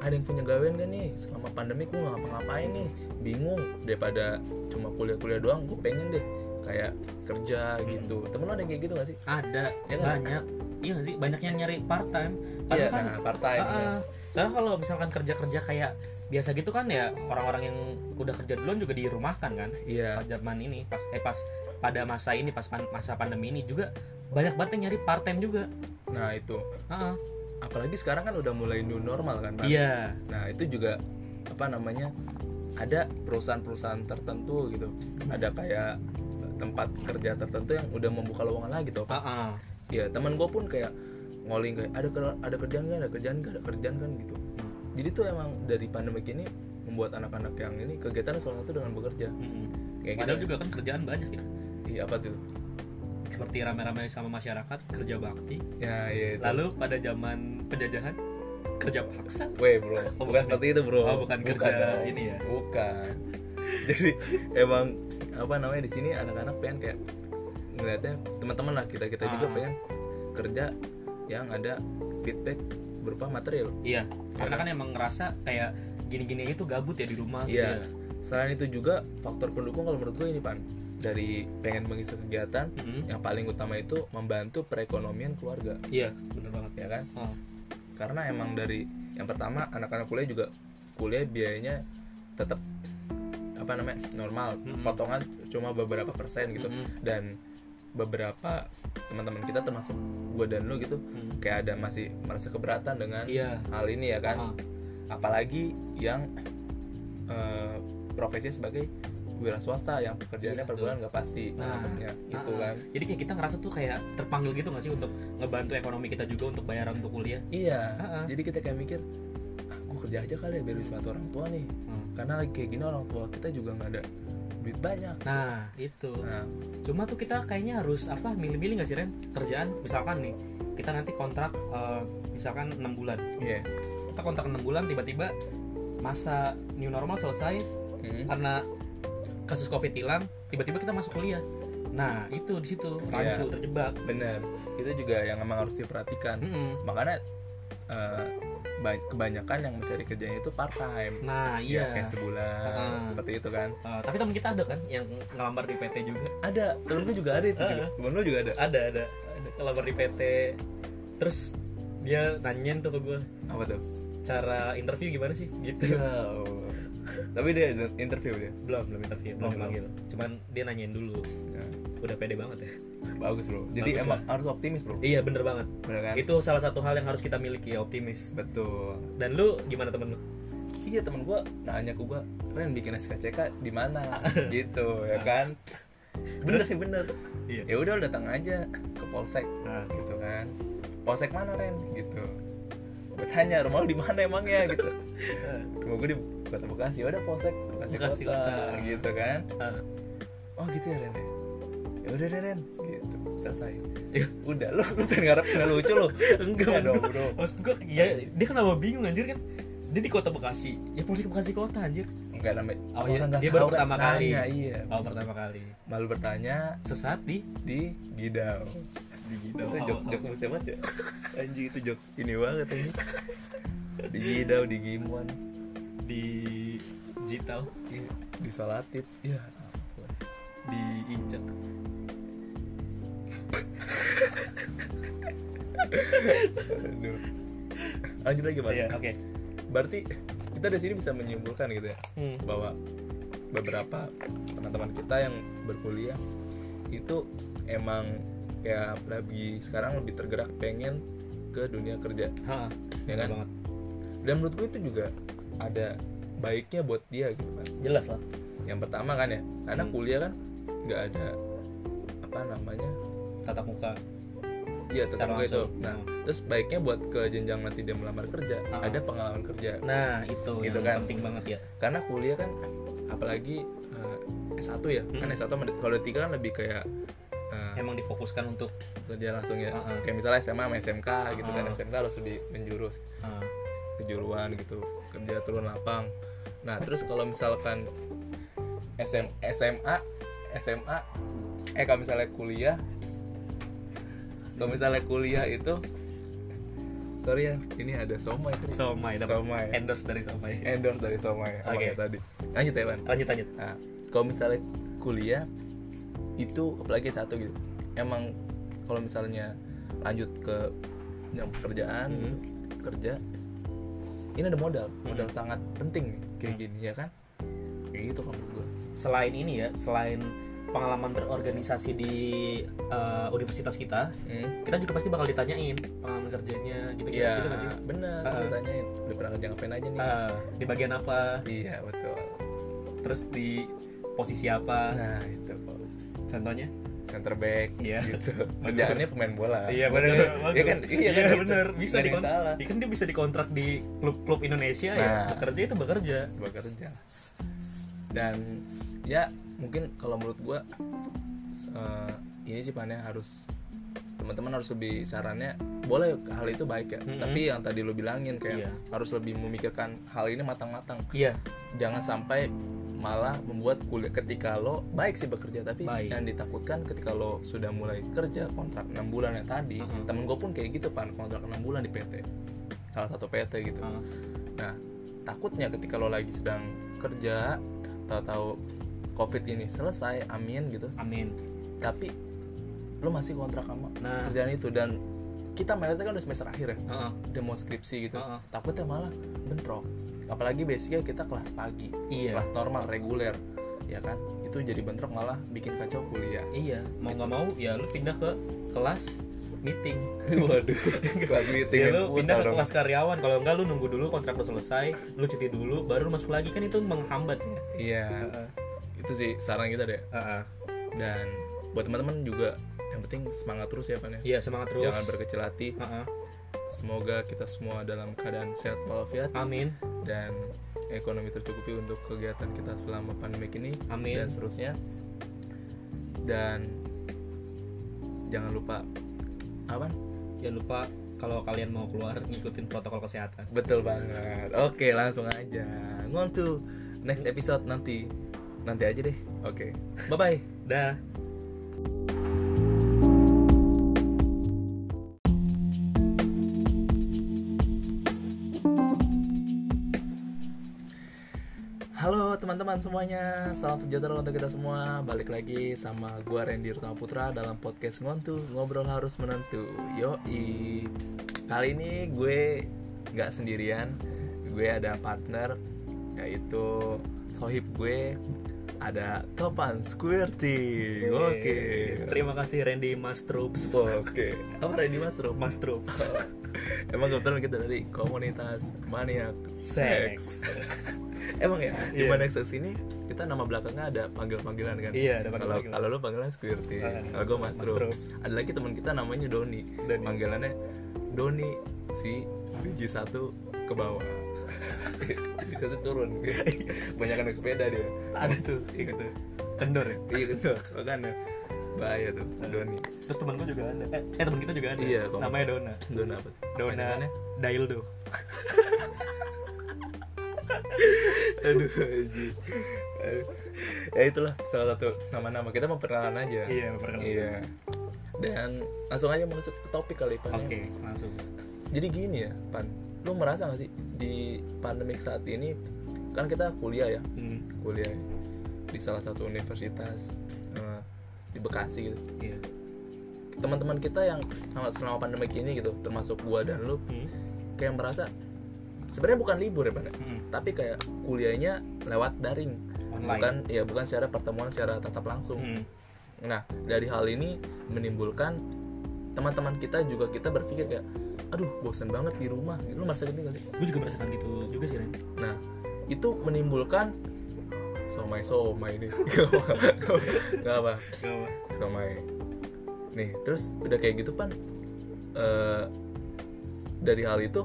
ada yang punya gawean gak nih? Selama pandemi gue nggak ngapa-ngapain nih. Bingung. Daripada cuma kuliah-kuliah doang gue pengen deh kayak kerja gitu. Temen lo ada yang kayak gitu gak sih? Ada. Ya kan? banyak. Iya gak sih? Banyak yang nyari part time iya kan nah part time Ah, ah. soalnya kalau misalkan kerja kerja kayak biasa gitu kan ya orang-orang yang udah kerja duluan juga dirumahkan kan? Iya. Pas zaman ini pas eh pas pada masa ini pas pan- masa pandemi ini juga banyak banget yang nyari part time juga. Nah itu. Ah, ah. Apalagi sekarang kan udah mulai new normal kan Pan? iya. Nah itu juga apa namanya ada perusahaan-perusahaan tertentu gitu. Ada kayak tempat kerja tertentu yang udah membuka lowongan lagi tuh Ah, ah. ya teman gue pun kayak ngoling kayak ada ada kerjaan kan ada kerjaan kan ada kerjaan kan? Gitu. Jadi tuh emang dari pandemi ini membuat anak-anak yang ini kegiatan salah satu dengan bekerja. Mm-mm. kayak padahal gitu juga kan kerjaan banyak ya. Iya apa tuh seperti rame-rame sama masyarakat kerja bakti ya iya itu lalu pada zaman penjajahan kerja paksa Weh bro, Oh, bukan bukan seperti itu bro. Oh, bukan kerja dong. ini ya? Bukan. Jadi emang apa namanya di sini anak-anak pengen kayak ngeliatnya teman-teman lah kita kita juga Ah. pengen kerja yang ada feedback berupa material. iya karena kan? kan emang ngerasa kayak gini-gini tuh gabut ya di rumah gitu Iya. ya. Selain itu juga faktor pendukung kalau menurut gue ini pan dari pengen mengisi kegiatan Mm-mm. yang paling utama itu membantu perekonomian keluarga iya bener banget ya kan oh. karena emang dari yang pertama anak-anak kuliah juga kuliah biayanya tetap apa namanya normal Mm-mm. potongan cuma beberapa persen gitu Mm-mm. dan beberapa teman-teman kita termasuk gue dan lu gitu Mm. kayak ada masih merasa keberatan dengan iya hal ini ya kan Ah. apalagi yang eh, profesinya sebagai wira swasta yang pekerjaannya Iya, per tuh. bulan nggak pasti. Nah, namanya itu ah, kan jadi kayak kita ngerasa tuh kayak terpanggil gitu gak sih untuk ngebantu ekonomi kita juga untuk bayaran untuk kuliah? Iya. Ah, ah. jadi kita kayak mikir ah, gue kerja aja kali ya biar bisa bantu orang tua nih. Hmm. karena lagi kayak gini orang tua kita juga nggak ada duit banyak. Nah itu. Nah. Cuma tuh kita kayaknya harus apa milih-milih gak sih Ren? Kerjaan misalkan nih kita nanti kontrak eh, misalkan enam bulan. Iya. Kita kontrak enam bulan tiba-tiba masa new normal selesai Mm. karena kasus covid hilang tiba-tiba kita masuk kuliah. Nah itu di situ Iya. rancu terjebak. Bener. Itu juga yang emang harus diperhatikan. Mm-mm. makanya eh, ba- kebanyakan yang mencari kerjanya itu part time nah ya iya. kayak sebulan Ah. seperti itu kan. Eh, tapi teman kita ada kan yang ngelamar di PT juga. Ada. Temen gue juga ada itu Ah. temen lu juga ada? Ada ada. Ada. Ngelamar di PT terus dia nanyain tuh ke gue apa tuh? Cara interview gimana sih? Gitu. Ya. Tapi dia interview dia? Belum belum interview belum Oh, belum. dipanggil. Cuman dia nanyain dulu. Ya, udah pede banget ya. Bagus bro. Jadi Bagus emang harus optimis bro. Iya bener banget. Bener kan? Itu salah satu hal yang harus kita miliki ya optimis. Betul. Dan lu gimana temen lu? Iya temen gue nanya ke gue Ren bikin SKCK di mana? Gitu ya kan? Bener sih bener. Iya. ya udah lu datang aja ke polsek Nah. gitu kan. Polsek mana Ren? Gitu. Gue tanya rumah lu di mana emangnya? Gitu. Rumah gue di kota Bekasi. Udah polsek Bekasi, Bekasi kota, kota. gitu kan. Ah. oh gitu ya Ren ya? Ya udah deh Ren gitu. Selesai. Iya. udah lu lu pengen ngarep nggak lucu lu? Enggak Ya dong, bro. maksud gua ya dia kenapa bingung anjir kan? Dia di kota Bekasi. Ya ke Bekasi kota anjir. Enggak namanya oh iya dia baru pertama kali. Nanya, iya. Oh pertama kali. Malu bertanya sesat di? di Gidau. Di gitu itu jokes lucu banget ya. Anjing itu jokes ini banget anjing. Di Gidau di Gimuan di Jitau Iya, di Salatit ya ampun di Injek Aduh. lanjut lagi Pak Iya, oke. berarti kita dari sini bisa menyimpulkan gitu ya Hmm. bahwa beberapa teman-teman kita yang berkuliah itu emang kayak lebih sekarang lebih tergerak pengen ke dunia kerja Ha, ya kan banget. dan menurut gue itu juga ada baiknya buat dia gitu kan Jelas lah. yang pertama kan ya karena Hmm. kuliah kan nggak ada apa namanya Tatap muka. Iya Secara tetap itu. Nah, Hmm. terus baiknya buat ke jenjang nanti dia melamar kerja, Ah. ada pengalaman kerja. Nah, itu Gitu yang kan. penting banget ya. Karena kuliah kan apalagi eh, S1 ya. Hmm. Kan S1 sama- kalau D3 kan lebih kayak eh, Emang difokuskan untuk kerja langsung ya. Ah, ah. Kayak misalnya SMA sama SMK gitu kan. SMK harus lebih menjurus ah, kejuruan gitu, kerja turun lapang. Nah, terus kalau misalkan SM, SMA SMA eh kalau misalnya kuliah kalau misalnya kuliah itu sorry ya ini ada somai tadi. Somai dapat Somai. endorse dari Somai. endorse dari somai Oke. Oke tadi lanjut ya Pan Lanjut lanjut. nah kalau misalnya kuliah itu apalagi satu gitu emang kalau misalnya lanjut ke yang pekerjaan Hmm. kerja ini ada modal modal Hmm. sangat penting nih kayak Hmm. gini ya kan kayak gitu menurut gue Selain ini ya, selain pengalaman berorganisasi di eh, universitas kita, hmm. kita juga pasti bakal ditanyain pengalaman kerjanya gitu gitu, Iya, gitu nggak sih? bener. Ah. Ditanyain, udah pernah kerja ngapain aja nih? Eh, di bagian apa? Iya, betul. Terus di posisi apa? Nah, itu kok. Contohnya? Center back Iya. gitu. Kerjaannya pemain bola. Iya benar. Iya kan? Iya kan? gitu. benar. Bisa dikon- salah. Kan dia bisa dikontrak di klub-klub Indonesia ya. Nah. Bekerja itu bekerja. bekerja. Dan ya mungkin kalau menurut gua eh, ini sih pannya harus teman-teman harus lebih sarannya boleh hal itu baik ya Mm-mm. tapi yang tadi lu bilangin kayak Iya. harus lebih memikirkan hal ini matang-matang Iya. jangan sampai malah membuat kuliah ketika lo baik sih bekerja tapi Baik. yang ditakutkan ketika lo sudah mulai kerja kontrak 6 bulan yang tadi Mm-mm. temen gue pun kayak gitu pan kontrak 6 bulan di PT salah satu PT gitu Ah. nah takutnya ketika lo lagi sedang kerja tahu-tahu covid ini selesai amin gitu Amin. tapi lo masih kontrak sama Nah. kerjaan itu dan kita mayoritas kan udah semester akhir ya Heeh. udah mau skripsi gitu Heeh. takutnya malah bentrok apalagi basicnya kita kelas pagi Iya. kelas normal reguler ya kan itu jadi bentrok malah bikin kacau kuliah Iya, mau nggak mau ya lu pindah ke kelas meeting. waduh kelas meeting Ya lu pindah ke dong. kelas karyawan. Kalau enggak lu nunggu dulu kontrak lu selesai, lu cuti dulu, baru lu masuk lagi kan itu menghambat ya. iya itu sih saran kita deh Heeh. dan buat teman-teman juga yang penting semangat terus ya pan ya. Iya semangat terus. jangan berkecil hati. Heeh. semoga kita semua dalam keadaan sehat walafiat. Amin. dan ekonomi tercukupi untuk kegiatan kita selama pandemi ini. Amin. dan seterusnya. Dan jangan lupa apa Jangan lupa kalau kalian mau keluar ngikutin protokol kesehatan. betul banget. Oke langsung aja. Ngontu. Next episode nanti. Nanti aja deh. Oke. Bye bye Dah. Teman-teman semuanya, salam sejahtera untuk kita semua. Balik lagi sama gua Randy Rutama Putra dalam podcast Ngontu Ngobrol Harus Menentu. Yoi. Kali ini gue nggak sendirian, gue ada partner yaitu sohib gue ada Topan Squirty. Oke. Terima kasih Randy Mas Troops. Oke. Apa Randy Mas Rob? Mas Troops. Emang kebetulan kita dari komunitas maniak seks. Emang ya, di Iya. seks ini kita nama belakangnya ada panggil-panggilan kan? Iya, ada Kalau panggilan-panggilan. kalau lu panggilan Squirty, Ah, kalau gue Mas. Ada lagi teman kita namanya Doni. Doni. Panggilannya Doni si biji satu ke bawah. biji satu turun. Banyak naik sepeda dia. Ada tuh, ingat tuh. Kendor ya. Iya betul, makanya bahaya tuh Doni. Terus temen gue juga ada. Eh, eh temen kita juga ada. Iya. Namanya Dona. Dona apa? Dona? Daildo. Aduh. Aduh. ya itulah salah satu nama-nama kita memperkenalkan aja. Iya, memperkenalkan. Iya. Dan langsung aja masuk ke topik kali Pan. ya. Oke, langsung. Jadi gini ya, Pan. Lu merasa gak sih di pandemik saat ini kan kita kuliah ya, Hmm. kuliah di salah satu universitas eh, di Bekasi gitu. Iya. Teman-teman kita yang selama pandemik ini gitu, termasuk gua dan lu Hmm. kayak merasa sebenarnya bukan libur ya ya? Mm-mm. tapi kayak kuliahnya lewat daring. Online. bukan ya bukan secara pertemuan secara tatap langsung. Mm. nah dari hal ini menimbulkan teman-teman kita juga kita berpikir kayak aduh bosan banget di rumah. Gitu. Merasa gitu gak sih? Gue juga merasakan gitu juga sih Ren. Nah itu menimbulkan somai somai ini nggak apa somai. Nih terus udah kayak gitu pan eh, dari hal itu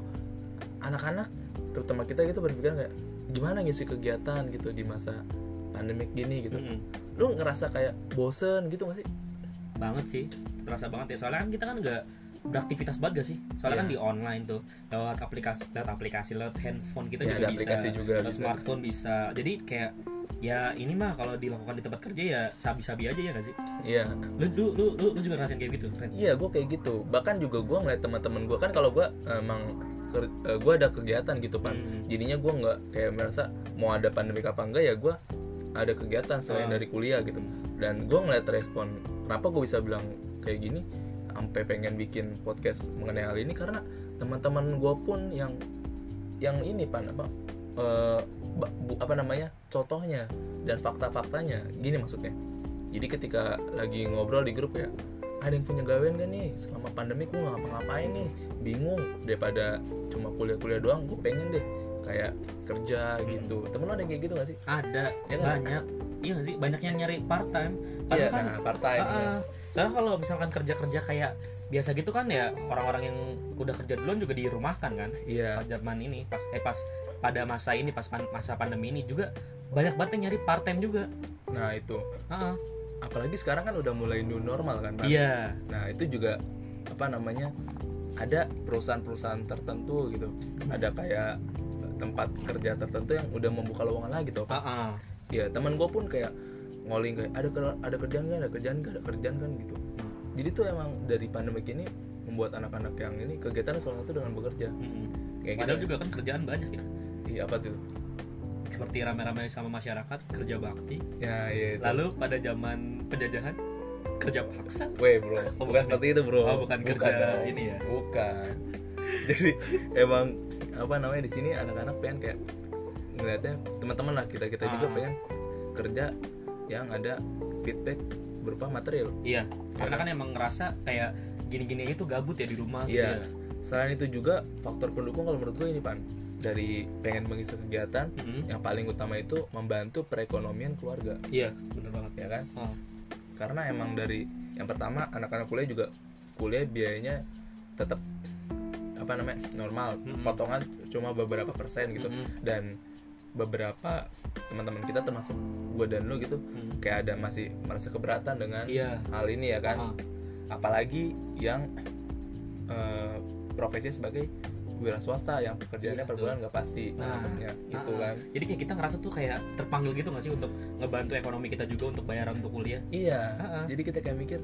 anak-anak terutama kita gitu berpikir kayak gimana ngisi kegiatan gitu di masa pandemik gini? gitu. Mm-mm. lu ngerasa kayak bosen gitu gak sih? Banget sih terasa banget ya. Soalnya kan kita kan nggak beraktivitas banget gak sih? Soalnya Iya. kan di online tuh lewat aplikasi lewat aplikasi lewat handphone kita Ya, juga ada bisa. aplikasi juga lewat bisa. smartphone bisa. Jadi kayak ya ini mah kalau dilakukan di tempat kerja ya sabi-sabi aja ya gak sih? Iya. Lu lu lu lu, lu juga ngerasain kayak gitu iya gue kayak gitu. Bahkan juga gue ngeliat teman-teman gue kan kalau gue emang gue ada kegiatan gitu pan Hmm. jadinya gue nggak kayak merasa mau ada pandemik apa enggak ya gue ada kegiatan selain Ah. dari kuliah gitu dan gue ngeliat respon kenapa gue bisa bilang kayak gini sampai pengen bikin podcast mengenai hal ini karena teman-teman gue pun yang yang ini pan apa eh, bu- apa namanya contohnya dan fakta-faktanya gini maksudnya jadi ketika lagi ngobrol di grup ya ada yang punya gawean gak nih? Selama pandemi gue ngapa-ngapain nih. Bingung daripada cuma kuliah-kuliah doang gue pengen deh kayak kerja gitu. Temen lo ada yang kayak gitu gak sih? Ada Ya kan? banyak. Iya gak sih? Banyak yang nyari part time iya kan nah part time Ah, ah. Karena kalau misalkan kerja-kerja kayak biasa gitu kan ya orang-orang yang udah kerja duluan juga dirumahkan kan? Iya. Pas zaman ini pas eh pas pada masa ini pas pan- masa pandemi ini juga banyak banget yang nyari part time juga. Nah itu. Heeh. Apalagi sekarang kan udah mulai new normal kan Pan? iya. Nah itu juga apa namanya ada perusahaan-perusahaan tertentu gitu. Ada kayak tempat kerja tertentu yang udah membuka lowongan lagi tuh Heeh. Iya teman gue pun kayak ngoling kayak ada ada kerjaan kan ada kerjaan kan ada kerjaan kan? Gitu. Jadi tuh emang dari pandemi ini membuat anak-anak yang ini kegiatan salah satu dengan bekerja. Mm-mm. kayak Padahal gitu juga kan kerjaan banyak ya. Iya apa tuh seperti rame-rame sama masyarakat kerja bakti ya iya itu lalu pada zaman penjajahan kerja paksa Weh bro, Oh, bukan bukan. seperti itu bro. Oh, bukan kerja dong. ini ya? Bukan. Jadi emang apa namanya di sini anak-anak pengen kayak ngeliatnya teman-teman lah kita kita juga Ah. pengen kerja yang ada feedback berupa material. iya karena kan emang ngerasa kayak gini-gini aja tuh gabut ya di rumah gitu Iya. ya. Selain itu juga faktor pendukung kalau menurut gue ini pan dari pengen mengisi kegiatan Mm-mm. yang paling utama itu membantu perekonomian keluarga iya bener banget ya kan Oh. karena emang dari yang pertama anak-anak kuliah juga kuliah biayanya tetap apa namanya normal Mm-mm. potongan cuma beberapa persen gitu Mm-mm. dan beberapa teman-teman kita termasuk gue dan lu gitu Mm. kayak ada masih merasa keberatan dengan Iya. hal ini ya kan Ah. apalagi yang eh, profesinya sebagai wira swasta yang pekerjaannya Iya, per bulan nggak pasti Nah, contohnya gitu ah, kan Jadi kayak kita ngerasa tuh kayak terpanggil gitu gak sih untuk ngebantu ekonomi kita juga untuk bayaran untuk kuliah? iya Ah, ah. jadi kita kayak mikir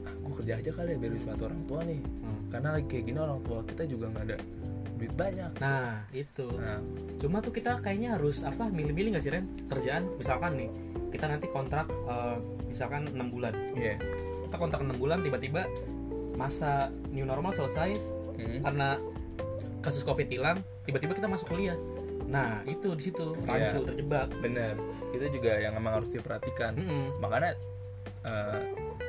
ah, gue kerja aja kali ya biar bisa bantu orang tua nih Hmm. karena lagi kayak gini orang tua kita juga nggak ada duit banyak Nah itu. nah Cuma tuh kita kayaknya harus apa milih-milih gak sih Ren? Kerjaan misalkan nih kita nanti kontrak eh, misalkan 6 bulan. iya Kita kontrak 6 bulan tiba-tiba masa new normal selesai Mm. karena kasus covid hilang tiba-tiba kita masuk kuliah. Nah itu di situ rancu Iya. terjebak. bener itu juga yang emang harus diperhatikan Mm-mm. makanya eh,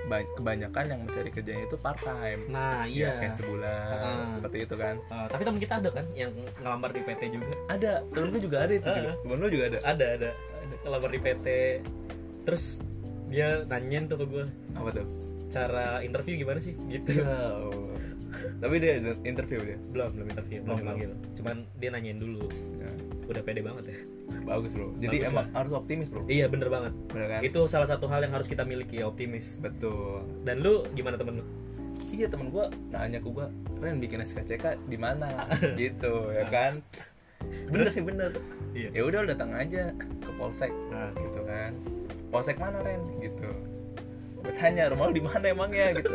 ba- kebanyakan yang mencari kerjanya itu part time Nah ya iya. kayak sebulan Ah. seperti itu kan Eh, tapi teman kita ada kan yang ngelamar di PT juga. ada temen gue juga ada itu Ah. juga. temen lu juga ada ada ada ada ngelamar di PT terus dia nanyain tuh ke gue apa tuh cara interview gimana sih gitu tapi dia interview dia? Belum belum interview belum Oh, belum. dipanggil. Cuman dia nanyain dulu. Ya, udah pede banget ya. Bagus bro. Jadi Bagus emang harus optimis bro. Iya bener banget. Bener kan? Itu salah satu hal yang harus kita miliki ya optimis. Betul. Dan lu gimana temen lu? Iya temen gue nanya ke gue Ren bikin SKCK di mana? Gitu ya kan? Bener sih bener. Iya. ya udah datang aja ke polsek nah, gitu kan. Polsek mana Ren? Gitu. Gue tanya rumah lu di mana emangnya? Gitu.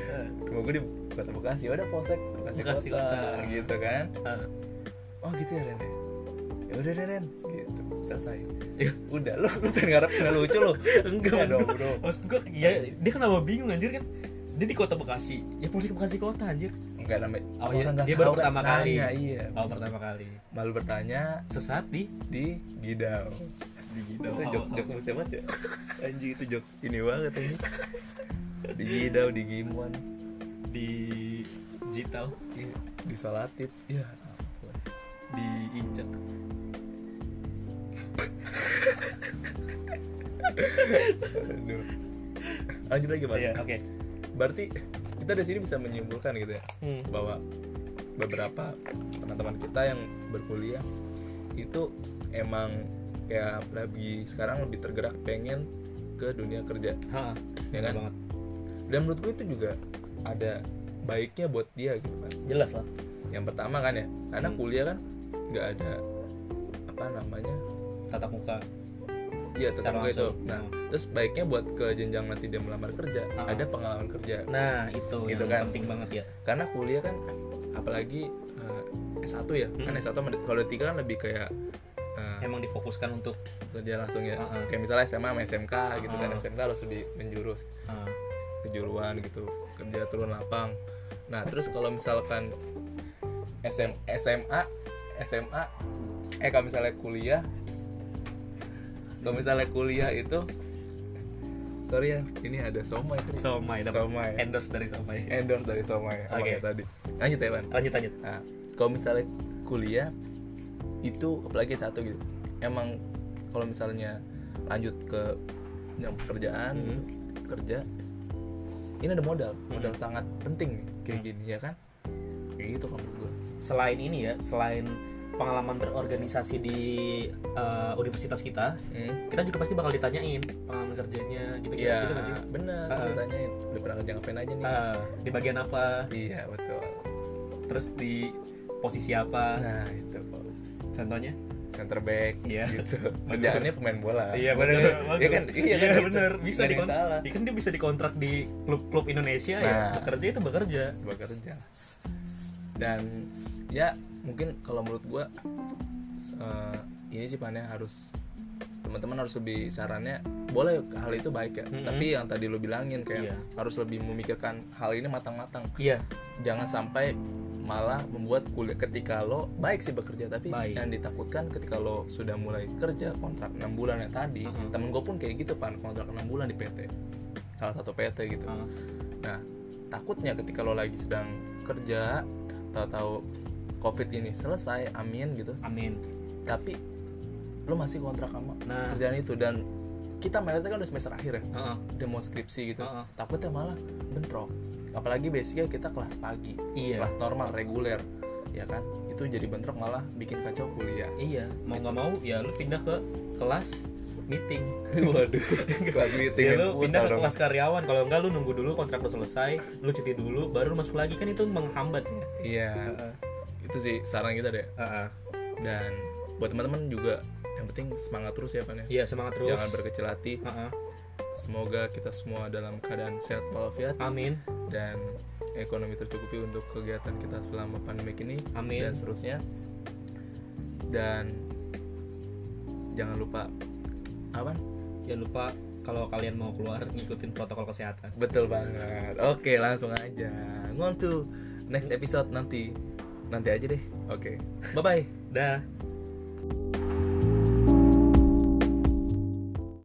Rumah gue di kota Bekasi. "Ya udah polsek Bekasi, Bekasi kota, Kota. gitu kan. Ah. oh gitu ya Ren ya? Ya udah deh Ren gitu. Selesai. Ya. udah lu lu pengen ngarep nggak lucu lu? Enggak Ya dong bro. maksud gue ya dia kenapa bingung anjir kan? Dia di kota Bekasi. Ya polisi Bekasi kota anjir. Enggak namanya Oh iya, dia baru tahu kan pertama kali. iya. Oh pertama kali. Malu bertanya sesat di? di Gidau. Di Gidau. Jokes lucu banget ya anjing itu jokes ini banget ini di Gidau di Gimuan Iya, di Salatit iya ampun. di Injek Aduh. lanjut lagi pak. Iya oke. Berarti kita dari sini bisa menyimpulkan gitu ya Hmm. bahwa beberapa teman-teman kita yang berkuliah itu emang kayak lagi sekarang lebih tergerak pengen ke dunia kerja. Ha ya kan? banget. Dan menurut gue itu juga ada baiknya buat dia gitu kan jelas lah yang pertama kan ya karena Hmm. kuliah kan nggak ada apa namanya tatap muka iya tetap Secara itu nah Hmm. terus baiknya buat ke jenjang nanti dia melamar kerja Ah. ada pengalaman kerja nah itu Gitu yang kan. penting banget ya karena kuliah kan apalagi eh, S1 ya kan Hmm. S1 sama D- kalau D3 kan lebih kayak eh, emang difokuskan untuk kerja langsung ya Ah, ah. kayak misalnya SMA sama SMK gitu kan. SMK harus lebih menjurus uh, kejuruan gitu kerja turun lapang. Nah terus kalau misalkan SM, SMA SMA eh kalau misalnya kuliah kalau misalnya kuliah itu sorry ya ini ada somai somai dapat Somai. endorse dari somai. Endorse dari somai Oke. abangnya tadi. Lanjut ya Ban lanjut lanjut. Nah, kalau misalnya kuliah itu apalagi satu gitu. Emang kalau misalnya lanjut ke yang pekerjaan gitu, kerja ini ada modal, modal sangat penting nih kayak Mhm. gini ya kan? Kayak gitu kalau gua. selain ini ya selain pengalaman berorganisasi di uh, universitas kita Hmm. kita juga pasti bakal ditanyain pengalaman kerjanya gitu gitu, Iya, gitu nggak sih bener. Ah. Ditanyain, udah pernah kerja ngapain aja nih? Uh, di bagian apa Iya betul. terus di posisi apa Nah itu contohnya center back Iya. gitu. Kerjaannya pemain bola. iya benar Iya kan? Iya, kan gitu. benar bisa Nggak ada yang dikon- salah. Iya kan dia bisa dikontrak di klub-klub Indonesia ya Nah. bekerja itu bekerja bekerja dan ya mungkin kalau menurut gua eh, ini sih pannya harus teman-teman harus lebih sarannya boleh hal itu baik ya Mm-mm. tapi yang tadi lo bilangin kayak Iya. harus lebih memikirkan hal ini matang-matang iya jangan sampai malah membuat kuliah ketika lo baik sih bekerja tapi Baik. yang ditakutkan ketika lo sudah mulai kerja kontrak 6 bulan yang tadi Mm-mm. temen gue pun kayak gitu pan kontrak 6 bulan di PT salah satu PT gitu Uh, Nah, takutnya ketika lo lagi sedang kerja, tahu-tahu COVID ini selesai, amin gitu. amin Tapi lo masih kontrak sama Nah. kerjaan itu dan kita melihatnya kan udah semester akhir ya, Heeh. udah mau skripsi gitu. Heeh. Takutnya malah bentrok. Apalagi basicnya kita kelas pagi, Iya. kelas normal reguler, ya kan? Itu jadi bentrok malah bikin kacau kuliah. iya mau nggak mau ya lu pindah ke kelas meeting Waduh, kelas meeting ya lu pindah ke kelas karyawan kalau enggak lu nunggu dulu kontrak lu selesai lu cuti dulu baru lu masuk lagi kan itu menghambat ya Iya, itu sih saran kita deh. Heeh. Dan buat teman-teman juga yang penting semangat terus ya pan ya. iya semangat terus Jangan berkecil hati. Heeh. Semoga kita semua dalam keadaan sehat walafiat amin dan ekonomi tercukupi untuk kegiatan kita selama pandemi ini Amin. dan seterusnya. Dan jangan lupa apa? jangan lupa kalau kalian mau keluar ngikutin protokol kesehatan Betul banget. Oke, langsung aja. On to next episode nanti. Nanti aja deh. Oke. Bye bye. dah